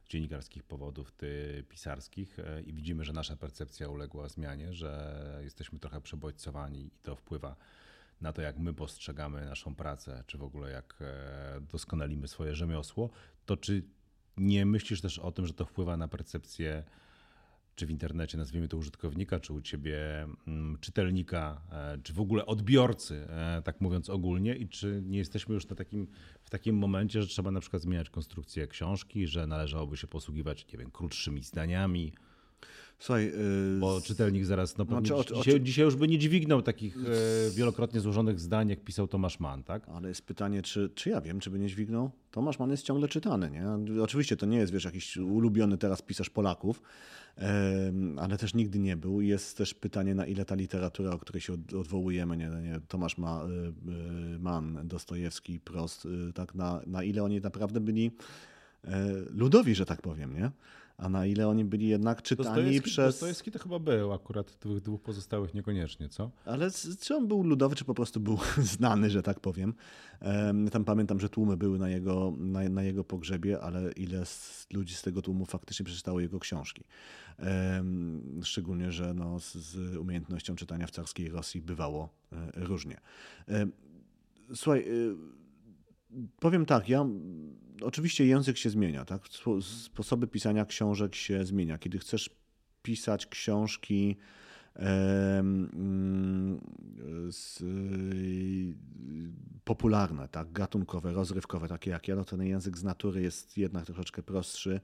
dziennikarskich powodów, ty pisarskich e, i widzimy, że nasza percepcja uległa zmianie, że jesteśmy trochę przebodźcowani i to wpływa na to, jak my postrzegamy naszą pracę, czy w ogóle jak e, doskonalimy swoje rzemiosło, to czy nie myślisz też o tym, że to wpływa na percepcję, czy w internecie, nazwijmy to użytkownika, czy u ciebie mm, czytelnika, e, czy w ogóle odbiorcy, e, tak mówiąc ogólnie, i czy nie jesteśmy już na takim, w takim momencie, że trzeba na przykład zmieniać konstrukcję książki, że należałoby się posługiwać, nie wiem, krótszymi zdaniami, Słuchaj, yy, bo czytelnik zaraz, no znaczy, o, dzisiaj, o, dzisiaj, już by nie dźwignął takich e, wielokrotnie złożonych zdań, jak pisał Tomasz Mann, tak? Ale jest pytanie, czy, czy ja wiem, czy by nie dźwignął? Tomasz Mann jest ciągle czytany, nie? Oczywiście to nie jest, wiesz, jakiś ulubiony teraz pisarz Polaków, ale też nigdy nie był. Jest też pytanie, na ile ta literatura, o której się odwołujemy, nie, nie Tomasz Ma, e, e, Mann, Dostojewski, Prost, tak, na, na ile oni naprawdę byli ludowi, że tak powiem, nie? A na ile oni byli jednak czytani przez... Dostojewski to chyba był akurat, tych dwóch pozostałych niekoniecznie, co? Ale czy on był ludowy, czy po prostu był znany, że tak powiem. Tam pamiętam, że tłumy były na jego, na, na jego pogrzebie, ale ile z ludzi z tego tłumu faktycznie przeczytało jego książki. Szczególnie, że no, z umiejętnością czytania w carskiej Rosji bywało e, różnie. Słuchaj, y, powiem tak, ja oczywiście język się zmienia, tak? Sposoby pisania książek się zmienia. Kiedy chcesz pisać książki mm, popularne, tak, gatunkowe, rozrywkowe, takie jak ja, no ten język z natury jest jednak troszeczkę prostszy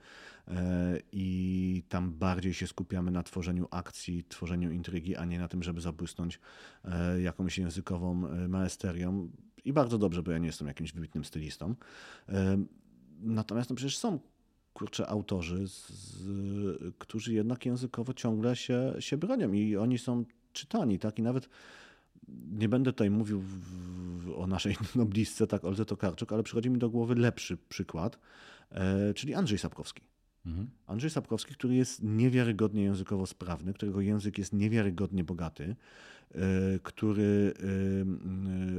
e, i tam bardziej się skupiamy na tworzeniu akcji, tworzeniu intrygi, a nie na tym, żeby zabłysnąć e, jakąś językową e, maesterią. I bardzo dobrze, bo ja nie jestem jakimś wybitnym stylistą. Natomiast no przecież są kurczę autorzy, z, którzy jednak językowo ciągle się, się bronią i oni są czytani, tak? I nawet nie będę tutaj mówił w, o naszej noblistce, tak, Olze Tokarczuk, ale przychodzi mi do głowy lepszy przykład, e, czyli Andrzej Sapkowski. Mhm. Andrzej Sapkowski, który jest niewiarygodnie językowo sprawny, którego język jest niewiarygodnie bogaty, który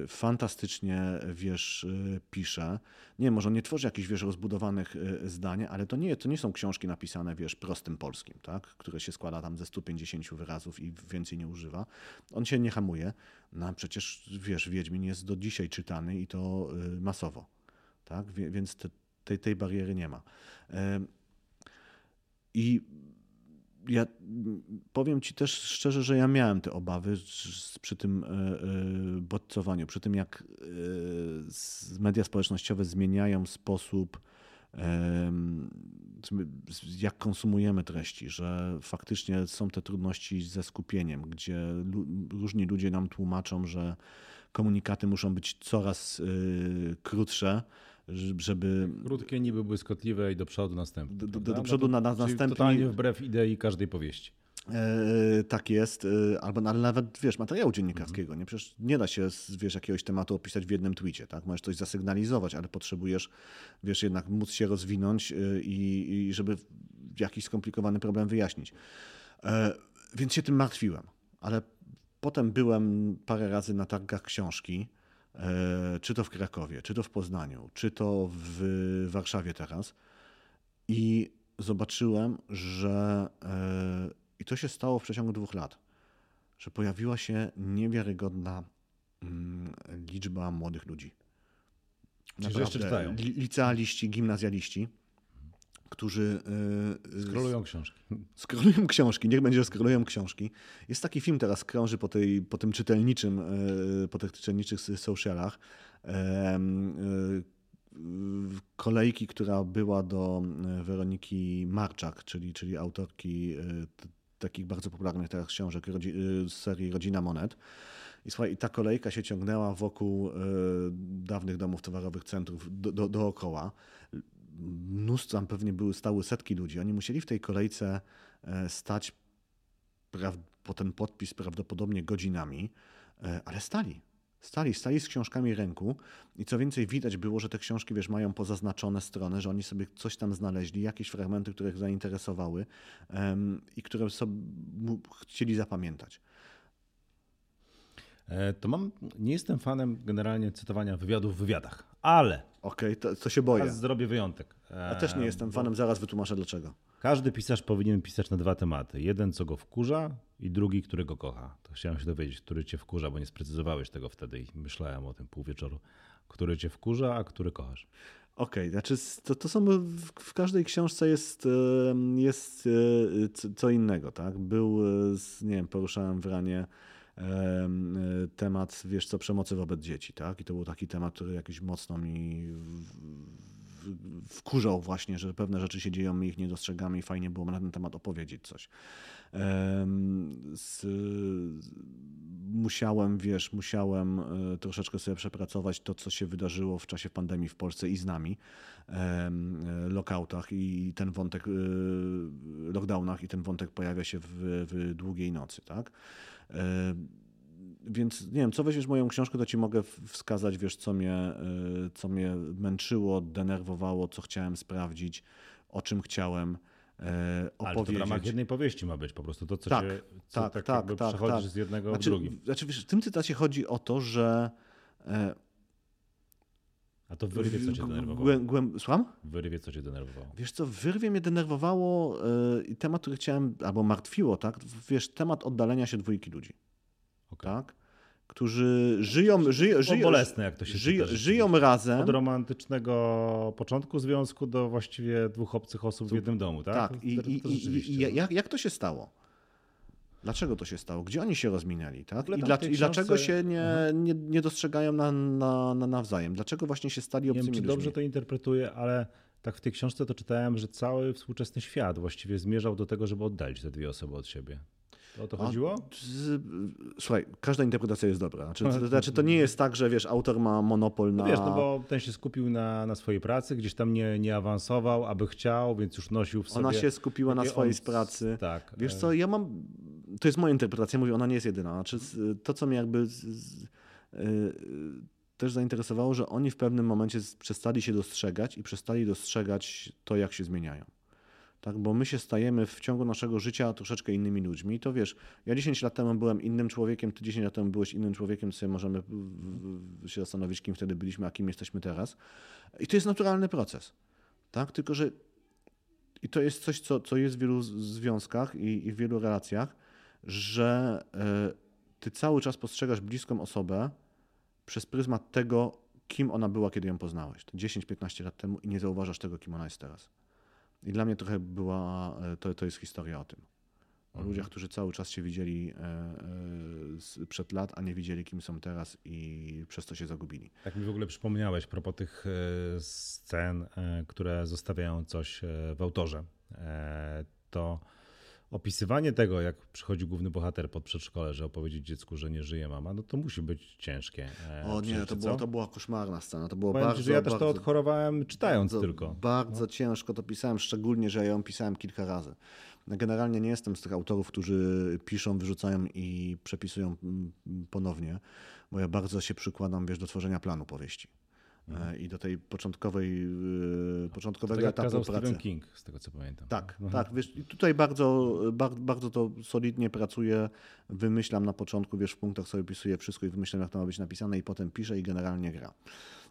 e, fantastycznie, wiesz, pisze. Nie, może nie tworzy jakichś, wiesz, rozbudowanych zdań, ale to nie, to nie są książki napisane, wiesz, prostym polskim, tak? które się składa tam ze 150 wyrazów i więcej nie używa. On się nie hamuje. No przecież, wiesz, Wiedźmin jest do dzisiaj czytany i to masowo, tak? Więc te, tej, tej bariery nie ma. I ja powiem Ci też szczerze, że ja miałem te obawy przy tym e, e, bodźcowaniu, przy tym jak e, media społecznościowe zmieniają sposób, jak konsumujemy treści, że faktycznie są te trudności ze skupieniem, gdzie różni ludzie nam tłumaczą, że komunikaty muszą być coraz krótsze żeby... Krótkie, niby błyskotliwe i do przodu następne. Do, do, do przodu na, na następnie. Totalnie wbrew idei każdej powieści. E, tak jest, e, albo ale nawet wiesz, materiału dziennikarskiego. Nie? Przecież nie da się wiesz, jakiegoś tematu opisać w jednym twicie. Tak? Możesz coś zasygnalizować, ale potrzebujesz wiesz, jednak móc się rozwinąć e, i, i żeby jakiś skomplikowany problem wyjaśnić. Więc się tym martwiłem. Ale potem byłem parę razy na targach książki czy to w Krakowie, czy to w Poznaniu, czy to w Warszawie teraz. I zobaczyłem, że e, i to się stało w przeciągu dwóch lat, że pojawiła się niewiarygodna mm, liczba młodych ludzi. Naprawdę, jeszcze czytają. Licealiści, gimnazjaliści którzy... E, skrolują książki. Skrolują książki, niech będzie, że skrolują książki. Jest taki film teraz, krąży po, tej, po tym czytelniczym, e, po tych czytelniczych socialach. E, kolejki, która była do Weroniki Marczak, czyli, czyli autorki takich bardzo popularnych teraz książek z serii Rodzina Monet. I, słuchaj, i ta kolejka się ciągnęła wokół dawnych domów towarowych, centrów do, do, dookoła. Mnóstwo, tam pewnie były stały setki ludzi. Oni musieli w tej kolejce stać po ten podpis prawdopodobnie godzinami, ale stali. Stali, stali z książkami ręku i co więcej widać było, że te książki, wiesz, mają pozaznaczone strony, że oni sobie coś tam znaleźli, jakieś fragmenty, które ich zainteresowały um, i które sobie chcieli zapamiętać. E, to mam, nie jestem fanem generalnie cytowania wywiadów w wywiadach, ale. Okej, okay, to, to, się boję. Zrobię wyjątek. Ja też nie jestem fanem, zaraz wytłumaczę dlaczego. Każdy pisarz powinien pisać na dwa tematy. Jeden, co go wkurza, i drugi, którego kocha. To chciałem się dowiedzieć, który cię wkurza, bo nie sprecyzowałeś tego wtedy i myślałem o tym pół wieczoru. Który cię wkurza, a który kochasz. Okej, okay, znaczy to, to są w każdej książce jest, jest e, co innego, tak? Był, e, nie wiem, poruszałem w ranie e, temat, wiesz co, przemocy wobec dzieci, tak? I to był taki temat, który jakiś mocno mi wkurzał właśnie, że pewne rzeczy się dzieją, my ich nie dostrzegamy i fajnie było na ten temat opowiedzieć coś. Z, musiałem, wiesz, musiałem e, troszeczkę sobie przepracować to, co się wydarzyło w czasie pandemii w Polsce i z nami, e, lockoutach i ten wątek, e, lockdownach i ten wątek pojawia się w, w długiej nocy, tak? Więc nie wiem, co weźmiesz moją książkę, to ci mogę wskazać, wiesz, co mnie, co mnie męczyło, denerwowało, co chciałem sprawdzić, o czym chciałem e, opowiedzieć. Ale to w ramach jednej powieści ma być po prostu to, co tak, co tak, tak, tak, tak, przechodzisz tak. z jednego znaczy, w drugim. Znaczy, wiesz, w tym cytacie chodzi o to, że e, a to w wyrwie co cię denerwowało? Głę, głę, słucham? W wyrwie co cię denerwowało? Wiesz co, w wyrwie mnie denerwowało i temat, który chciałem, albo martwiło, tak? Wiesz, temat oddalenia się dwójki ludzi. Okay. Tak? którzy żyją, żyją, żyją, bolesne, jak to się żyją, żyją razem. Od romantycznego początku związku do właściwie dwóch obcych osób w jednym domu, tak? Tak, i, i, i, i jak, jak to się stało? Dlaczego to się stało? Gdzie oni się rozminęli? Tak? I, dla, I, dlaczego się nie, nie, nie dostrzegają na, na, na nawzajem? Dlaczego właśnie się stali obcymi nie wiem, czy dobrze to interpretuję, ale tak w tej książce to czytałem, że cały współczesny świat właściwie zmierzał do tego, żeby oddalić te dwie osoby od siebie. O to chodziło? słuchaj, każda interpretacja jest dobra. Znaczy, to, znaczy, to nie jest tak, że wiesz, autor ma monopol na. No wiesz, no bo ten się skupił na, na swojej pracy, gdzieś tam nie, nie awansował, aby chciał, więc już nosił w sobie. Ona się skupiła na swojej on... pracy. Tak. Wiesz co, ja mam. To jest moja interpretacja, mówię, ona nie jest jedyna. Znaczy, to, co mnie jakby. E, też zainteresowało, że oni w pewnym momencie przestali się dostrzegać i przestali dostrzegać to, jak się zmieniają tak? bo my się stajemy w ciągu naszego życia troszeczkę innymi ludźmi. I to wiesz, ja 10 lat temu byłem innym człowiekiem, ty 10 lat temu byłeś innym człowiekiem, sobie możemy się zastanowić, kim wtedy byliśmy, a kim jesteśmy teraz. I to jest naturalny proces. Tak? Tylko, że i to jest coś, co, co jest w wielu związkach i, i w wielu relacjach, że y, ty cały czas postrzegasz bliską osobę przez pryzmat tego, kim ona była, kiedy ją poznałeś. 10-15 lat temu i nie zauważasz tego, kim ona jest teraz. I dla mnie trochę była, e, to, to jest historia o tym. O mhm. ludziach, którzy cały czas się widzieli e, e, przed lat, a nie widzieli, kim są teraz i przez to się zagubili. Tak mi w ogóle przypomniałeś propos tych scen, które zostawiają coś w autorze. To opisywanie tego, jak przychodzi główny bohater pod przedszkole, że opowiedzieć dziecku, że nie żyje mama, no to musi być ciężkie. E, o nie, to, było, to była koszmarna scena. To było Powiem bardzo, że ja też bardzo, to odchorowałem czytając bardzo, tylko. Bardzo no. ciężko to pisałem, szczególnie, że ja ją pisałem kilka razy. Generalnie nie jestem z tych autorów, którzy piszą, wyrzucają i przepisują mm, ponownie, bo ja bardzo się przykładam, wiesz, do tworzenia planu powieści. Mhm. i do tej początkowej, y, początkowego tak etapu pracy. Stephen King, z tego co pamiętam. Tak, mhm. tak. Wiesz, tutaj bardzo, bardzo, bardzo to solidnie pracuję, wymyślam na początku, wiesz, w punktach sobie pisuję wszystko i wymyślam, jak to ma być napisane i potem piszę i generalnie gra.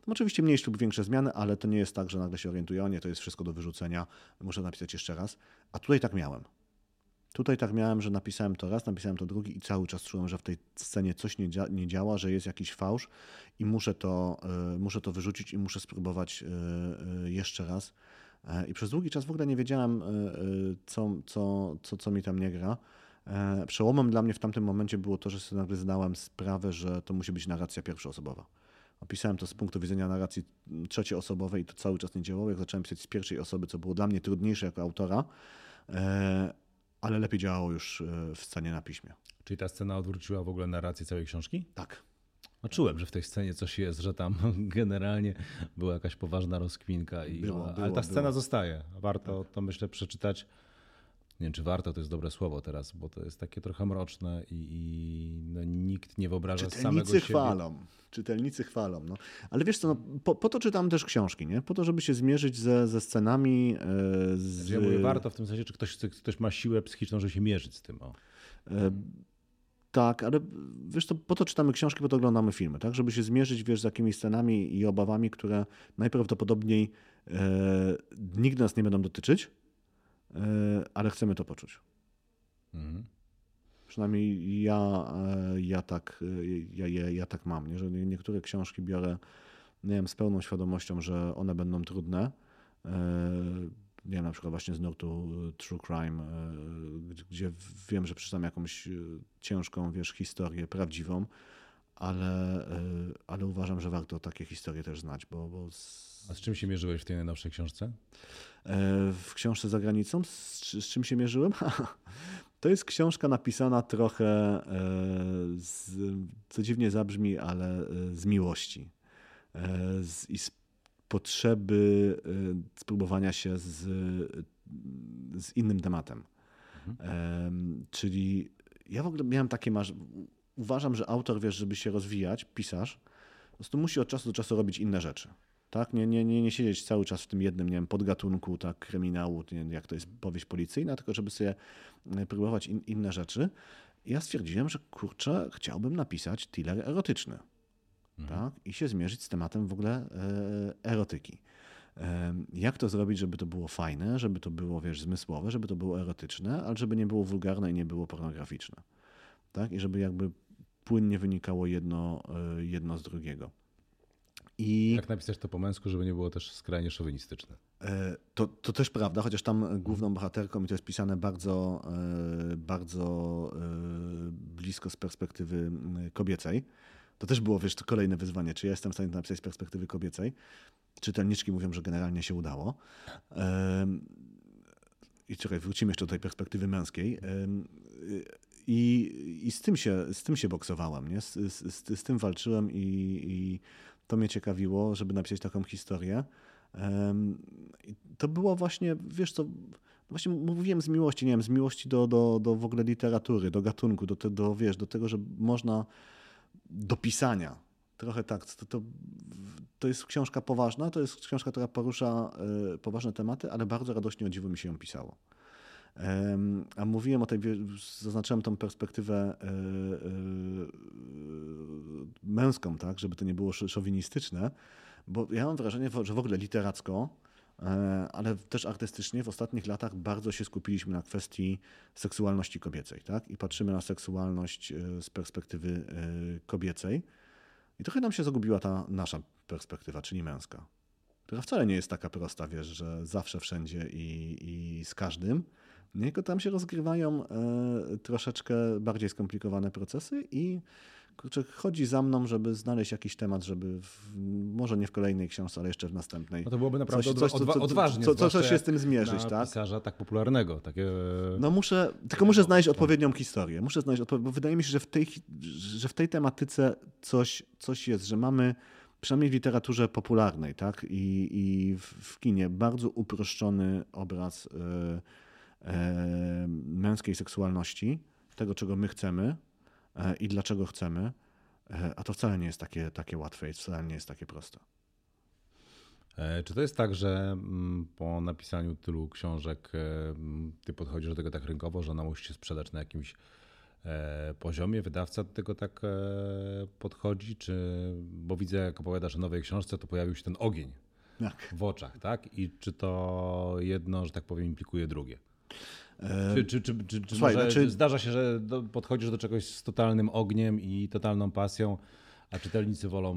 No oczywiście mniejsze lub większe zmiany, ale to nie jest tak, że nagle się orientuję, o nie, to jest wszystko do wyrzucenia, muszę napisać jeszcze raz. A tutaj tak miałem. Tutaj tak miałem, że napisałem to raz, napisałem to drugi i cały czas czułem, że w tej scenie coś nie, dzia nie działa, że jest jakiś fałsz i muszę to, y, muszę to wyrzucić i muszę spróbować y, y, jeszcze raz. I przez długi czas w ogóle nie wiedziałem, co, co, co, co mi tam nie gra. Przełomem dla mnie w tamtym momencie było to, że sobie nagle zdałem sprawę, że to musi być narracja pierwszoosobowa. Opisałem to z punktu widzenia narracji trzecioosobowej i to cały czas nie działało. Jak zacząłem pisać z pierwszej osoby, co było dla mnie trudniejsze jako autora, ale lepiej działało już e, w scenie na piśmie. Czyli ta scena odwróciła w ogóle narrację całej książki? Tak. No czułem, że w tej scenie coś jest, że tam generalnie była jakaś poważna rozkwinka. I, Było, ale było, ta scena było. zostaje. Warto to myślę przeczytać. Nie wiem, czy warto, to jest dobre słowo teraz, bo to jest takie trochę mroczne i, i no, nikt nie wyobraża samego Czytelnicy siebie. chwalą. Czytelnicy chwalą. No. Ale wiesz co, no, po, po to czytam też książki, nie? Po to, żeby się zmierzyć ze, ze scenami. e, Z... Znaczy, Ja mówię warto w tym sensie, czy ktoś, ktoś ma siłę psychiczną, żeby się mierzyć z tym. O. E, Tak, ale wiesz, to po to czytamy książki, po to oglądamy filmy, tak? Żeby się zmierzyć, wiesz, z jakimiś scenami i obawami, które najprawdopodobniej e, nigdy nas nie będą dotyczyć, ale chcemy to poczuć. Mhm. Przynajmniej ja, e, ja, tak, e, ja, ja, ja tak mam, nie? że nie- niektóre książki biorę nie wiem, z pełną świadomością, że one będą trudne. E, Nie wiem, na przykład właśnie z nurtu e, True Crime, e, gdzie- wiem, że przeczytam jakąś e, ciężką, wiesz, historię prawdziwą, ale, e, ale uważam, że warto takie historie też znać, bo, bo z, A z czym się mierzyłeś w tej najnowszej książce? E, w książce za granicą. Z, z czym się mierzyłem? To jest książka napisana trochę, e, z, co dziwnie zabrzmi, ale z miłości. Z, I z potrzeby spróbowania się z, z innym tematem. Em, Czyli ja w ogóle miałem takie masz. Uważam, że autor, wiesz, żeby się rozwijać, pisarz, po prostu musi od czasu do czasu robić inne rzeczy. Tak? Nie, nie, nie, nie siedzieć cały czas w tym jednym, nie wiem, podgatunku, tak, kryminału, nie, wiem, jak to jest powieść policyjna, tylko żeby sobie e, próbować in, inne rzeczy. I ja stwierdziłem, że kurczę, chciałbym napisać thriller erotyczny. Tak? I się zmierzyć z tematem w ogóle e, erotyki. Em, Jak to zrobić, żeby to było fajne, żeby to było, wiesz, zmysłowe, żeby to było erotyczne, ale żeby nie było wulgarne i nie było pornograficzne. Tak? I żeby jakby płynnie wynikało jedno, e, jedno z drugiego. I Jak napisać to po męsku, żeby nie było też skrajnie szowinistyczne? e, to, to też prawda, chociaż tam główną bohaterką, i to jest pisane bardzo, e, bardzo blisko z perspektywy m, kobiecej. To też było, wiesz, to kolejne wyzwanie. Czy ja jestem w stanie to napisać z perspektywy kobiecej? Czytelniczki mówią, że generalnie się udało. I czekaj, wrócimy jeszcze do tej perspektywy męskiej. I, i z, tym się, z tym się boksowałem, nie? Z, z, z, tym walczyłem i, i to mnie ciekawiło, żeby napisać taką historię. I to było właśnie, wiesz co, właśnie mówiłem z miłości, nie wiem, z miłości do, do, do w ogóle literatury, do gatunku, do, te, do, wiesz, do tego, że można do pisania. Trochę tak. To, to, to jest książka poważna, to jest książka, która porusza e, poważne tematy, ale bardzo radośnie o dziwo mi się ją pisało. A mówiłem o tej, zaznaczyłem tą perspektywę e, e, męską, tak, żeby to nie było sz- szowinistyczne, bo ja mam wrażenie, że w ogóle literacko, e, ale też artystycznie w ostatnich latach bardzo się skupiliśmy na kwestii seksualności kobiecej, tak, i patrzymy na seksualność z perspektywy kobiecej. I trochę nam się zagubiła ta nasza perspektywa, czyli męska, która wcale nie jest taka prosta, wiesz, że zawsze, wszędzie i, i z każdym, nie, tylko tam się rozgrywają e, troszeczkę bardziej skomplikowane procesy i kurczę, chodzi za mną, żeby znaleźć jakiś temat, żeby w, może nie w kolejnej książce, ale jeszcze w następnej. No to byłoby naprawdę Coś- coś, co- odwa- co- odważnie. co- co- coś się z tym zmierzyć, tak? pisarza tak popularnego. Takie... No muszę, tylko muszę znaleźć odpowiednią historię. Muszę znaleźć odpowiedź, bo wydaje mi się, że w tej, że w tej tematyce coś, coś jest, że mamy przynajmniej w literaturze popularnej, tak, i, i w, w kinie bardzo uproszczony obraz e, męskiej seksualności, tego, czego my chcemy e, i dlaczego chcemy, e, a to wcale nie jest takie, takie łatwe i wcale nie jest takie proste. E, Czy to jest tak, że mm, po napisaniu tylu książek e, ty podchodzisz do tego tak rynkowo, że ona musi się sprzedać na jakimś e, poziomie, wydawca do tego tak e, podchodzi, czy, bo widzę jak opowiadasz o nowej książce, to pojawił się ten ogień Tak. w oczach, tak? I czy to jedno, że tak powiem, implikuje drugie? E, Czy, czy, czy, czy, czy Słuchaj, znaczy- zdarza się, że podchodzisz do czegoś z totalnym ogniem i totalną pasją, a czytelnicy wolą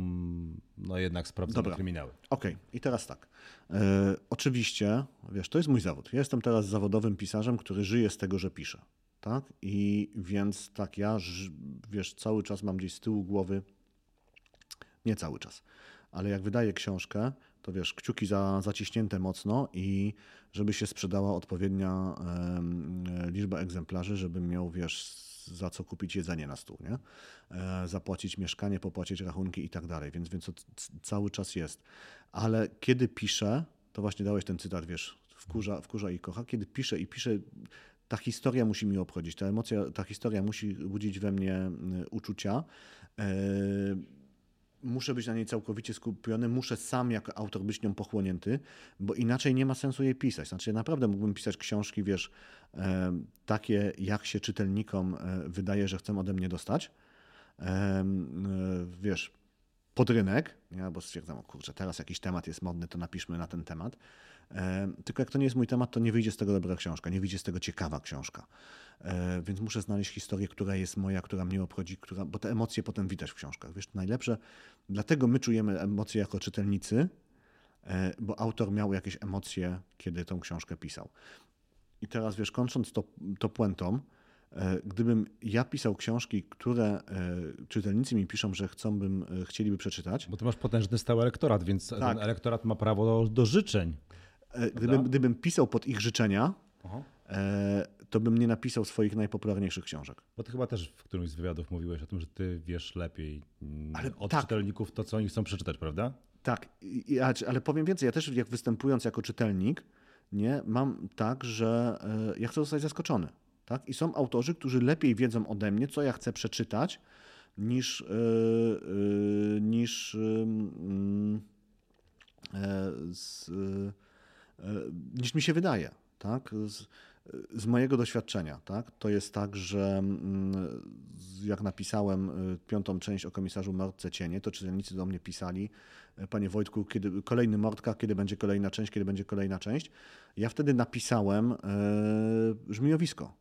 no jednak sprawdzone Dobra. kryminały? Okej, i teraz tak. E, oczywiście, wiesz, to jest mój zawód. Ja jestem teraz zawodowym pisarzem, który żyje z tego, że pisze. Tak? I więc tak, ja, wiesz, cały czas mam gdzieś z tyłu głowy, nie cały czas, ale jak wydaje książkę, to wiesz, kciuki za, zaciśnięte mocno i żeby się sprzedała odpowiednia liczba egzemplarzy, żebym miał, wiesz, za co kupić jedzenie na stół, nie? E, zapłacić mieszkanie, popłacić rachunki i tak dalej, więc, więc to cały czas jest. Ale kiedy piszę, to właśnie dałeś ten cytat, wiesz, wkurza, wkurza i kocha, kiedy piszę i piszę, ta historia musi mi obchodzić, ta emocja, ta historia musi budzić we mnie uczucia. E, muszę być na niej całkowicie skupiony, muszę sam jako autor być nią pochłonięty, bo inaczej nie ma sensu jej pisać. Znaczy, naprawdę mógłbym pisać książki, wiesz, e, takie, jak się czytelnikom e, wydaje, że chcą ode mnie dostać. E, wiesz, pod rynek, ja, bo stwierdzam, o kurczę, teraz jakiś temat jest modny, to napiszmy na ten temat. Tylko jak to nie jest mój temat, to nie wyjdzie z tego dobra książka, nie wyjdzie z tego ciekawa książka. E, więc muszę znaleźć historię, która jest moja, która mnie obchodzi, która, bo te emocje potem widać w książkach. Wiesz, najlepsze, dlatego my czujemy emocje jako czytelnicy, e, bo autor miał jakieś emocje, kiedy tą książkę pisał. I teraz, wiesz, kończąc to, to puentą, e, gdybym ja pisał książki, które czytelnicy mi piszą, że chcą bym, chcieliby przeczytać. Bo ty masz potężny stały elektorat, więc tak. ten elektorat ma prawo do, do życzeń. Gdybym, gdybym pisał pod ich życzenia, Aha to bym nie napisał swoich najpopularniejszych książek. Bo ty chyba też w którymś z wywiadów mówiłeś o tym, że ty wiesz lepiej mm, ale od tak. czytelników to, co oni chcą przeczytać, prawda? Tak, ale powiem więcej, ja też jak występując jako czytelnik, nie, mam tak, że e, ja chcę zostać zaskoczony. Tak? I są autorzy, którzy lepiej wiedzą ode mnie, co ja chcę przeczytać, niż, niż, yy, z, niż mi się wydaje. Tak? Z, z mojego doświadczenia, tak, to jest tak, że mm, jak napisałem y, piątą część o komisarzu Mordce Cienie, to czytelnicy do mnie pisali, e, panie Wojtku, kiedy kolejny Mordka, kiedy będzie kolejna część, kiedy będzie kolejna część. Ja wtedy napisałem e, żmijowisko,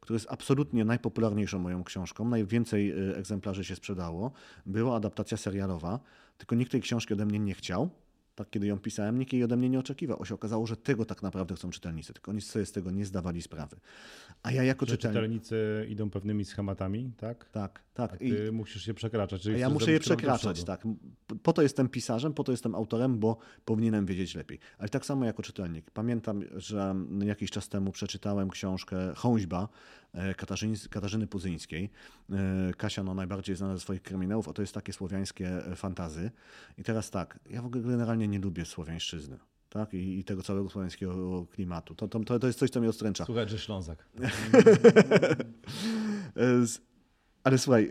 które jest absolutnie najpopularniejszą moją książką. Najwięcej e, egzemplarzy się sprzedało. Była adaptacja serialowa, tylko nikt tej książki ode mnie nie chciał tak, kiedy ją pisałem, nikt jej ode mnie nie oczekiwał. się okazało, że tego tak naprawdę chcą czytelnicy, tylko oni sobie z tego nie zdawali sprawy. A ja jako czytelnik... czytelnicy idą pewnymi schematami, tak? Tak, tak. A ty I... musisz je przekraczać. ja muszę je przekraczać, tak. Po to jestem pisarzem, po to jestem autorem, bo powinienem wiedzieć lepiej. Ale tak samo jako czytelnik. Pamiętam, że jakiś czas temu przeczytałem książkę Chąźba E, Katarzyny, Katarzyny Puzyńskiej. E, Kasia no, najbardziej znana ze swoich kryminałów, a to jest takie słowiańskie e, fantazy. I teraz tak, ja w ogóle generalnie nie lubię słowiańszczyzny. Tak? I, I, tego całego słowiańskiego klimatu. To, to, to jest coś, co mnie odstręcza. Słuchaj, że Ślązak. ale słuchaj,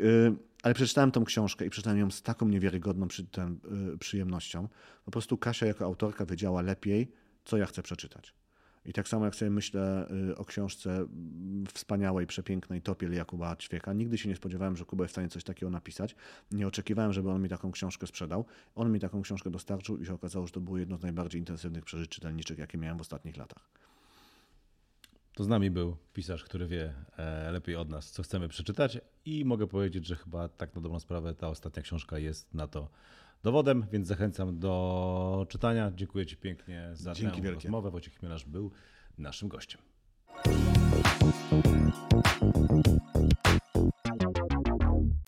ale przeczytałem tą książkę i przeczytałem ją z taką niewiarygodną przy, ten, przyjemnością. Po prostu Kasia jako autorka wiedziała lepiej, co ja chcę przeczytać. I tak samo jak sobie myślę y, o książce wspaniałej, przepięknej Topiel Jakuba Ćwieka, nigdy się nie spodziewałem, że Kuba jest w stanie coś takiego napisać. Nie oczekiwałem, żeby on mi taką książkę sprzedał. On mi taką książkę dostarczył i się okazało, że to było jedno z najbardziej intensywnych przeżyć czytelniczych, jakie miałem w ostatnich latach. To z nami był pisarz, który wie e, lepiej od nas, co chcemy przeczytać i mogę powiedzieć, że chyba tak na dobrą sprawę ta ostatnia książka jest na to dowodem, więc zachęcam do czytania. Dziękuję Ci pięknie za Dzięki tę wielkie. rozmowę. Wojciech Chmielarz był naszym gościem.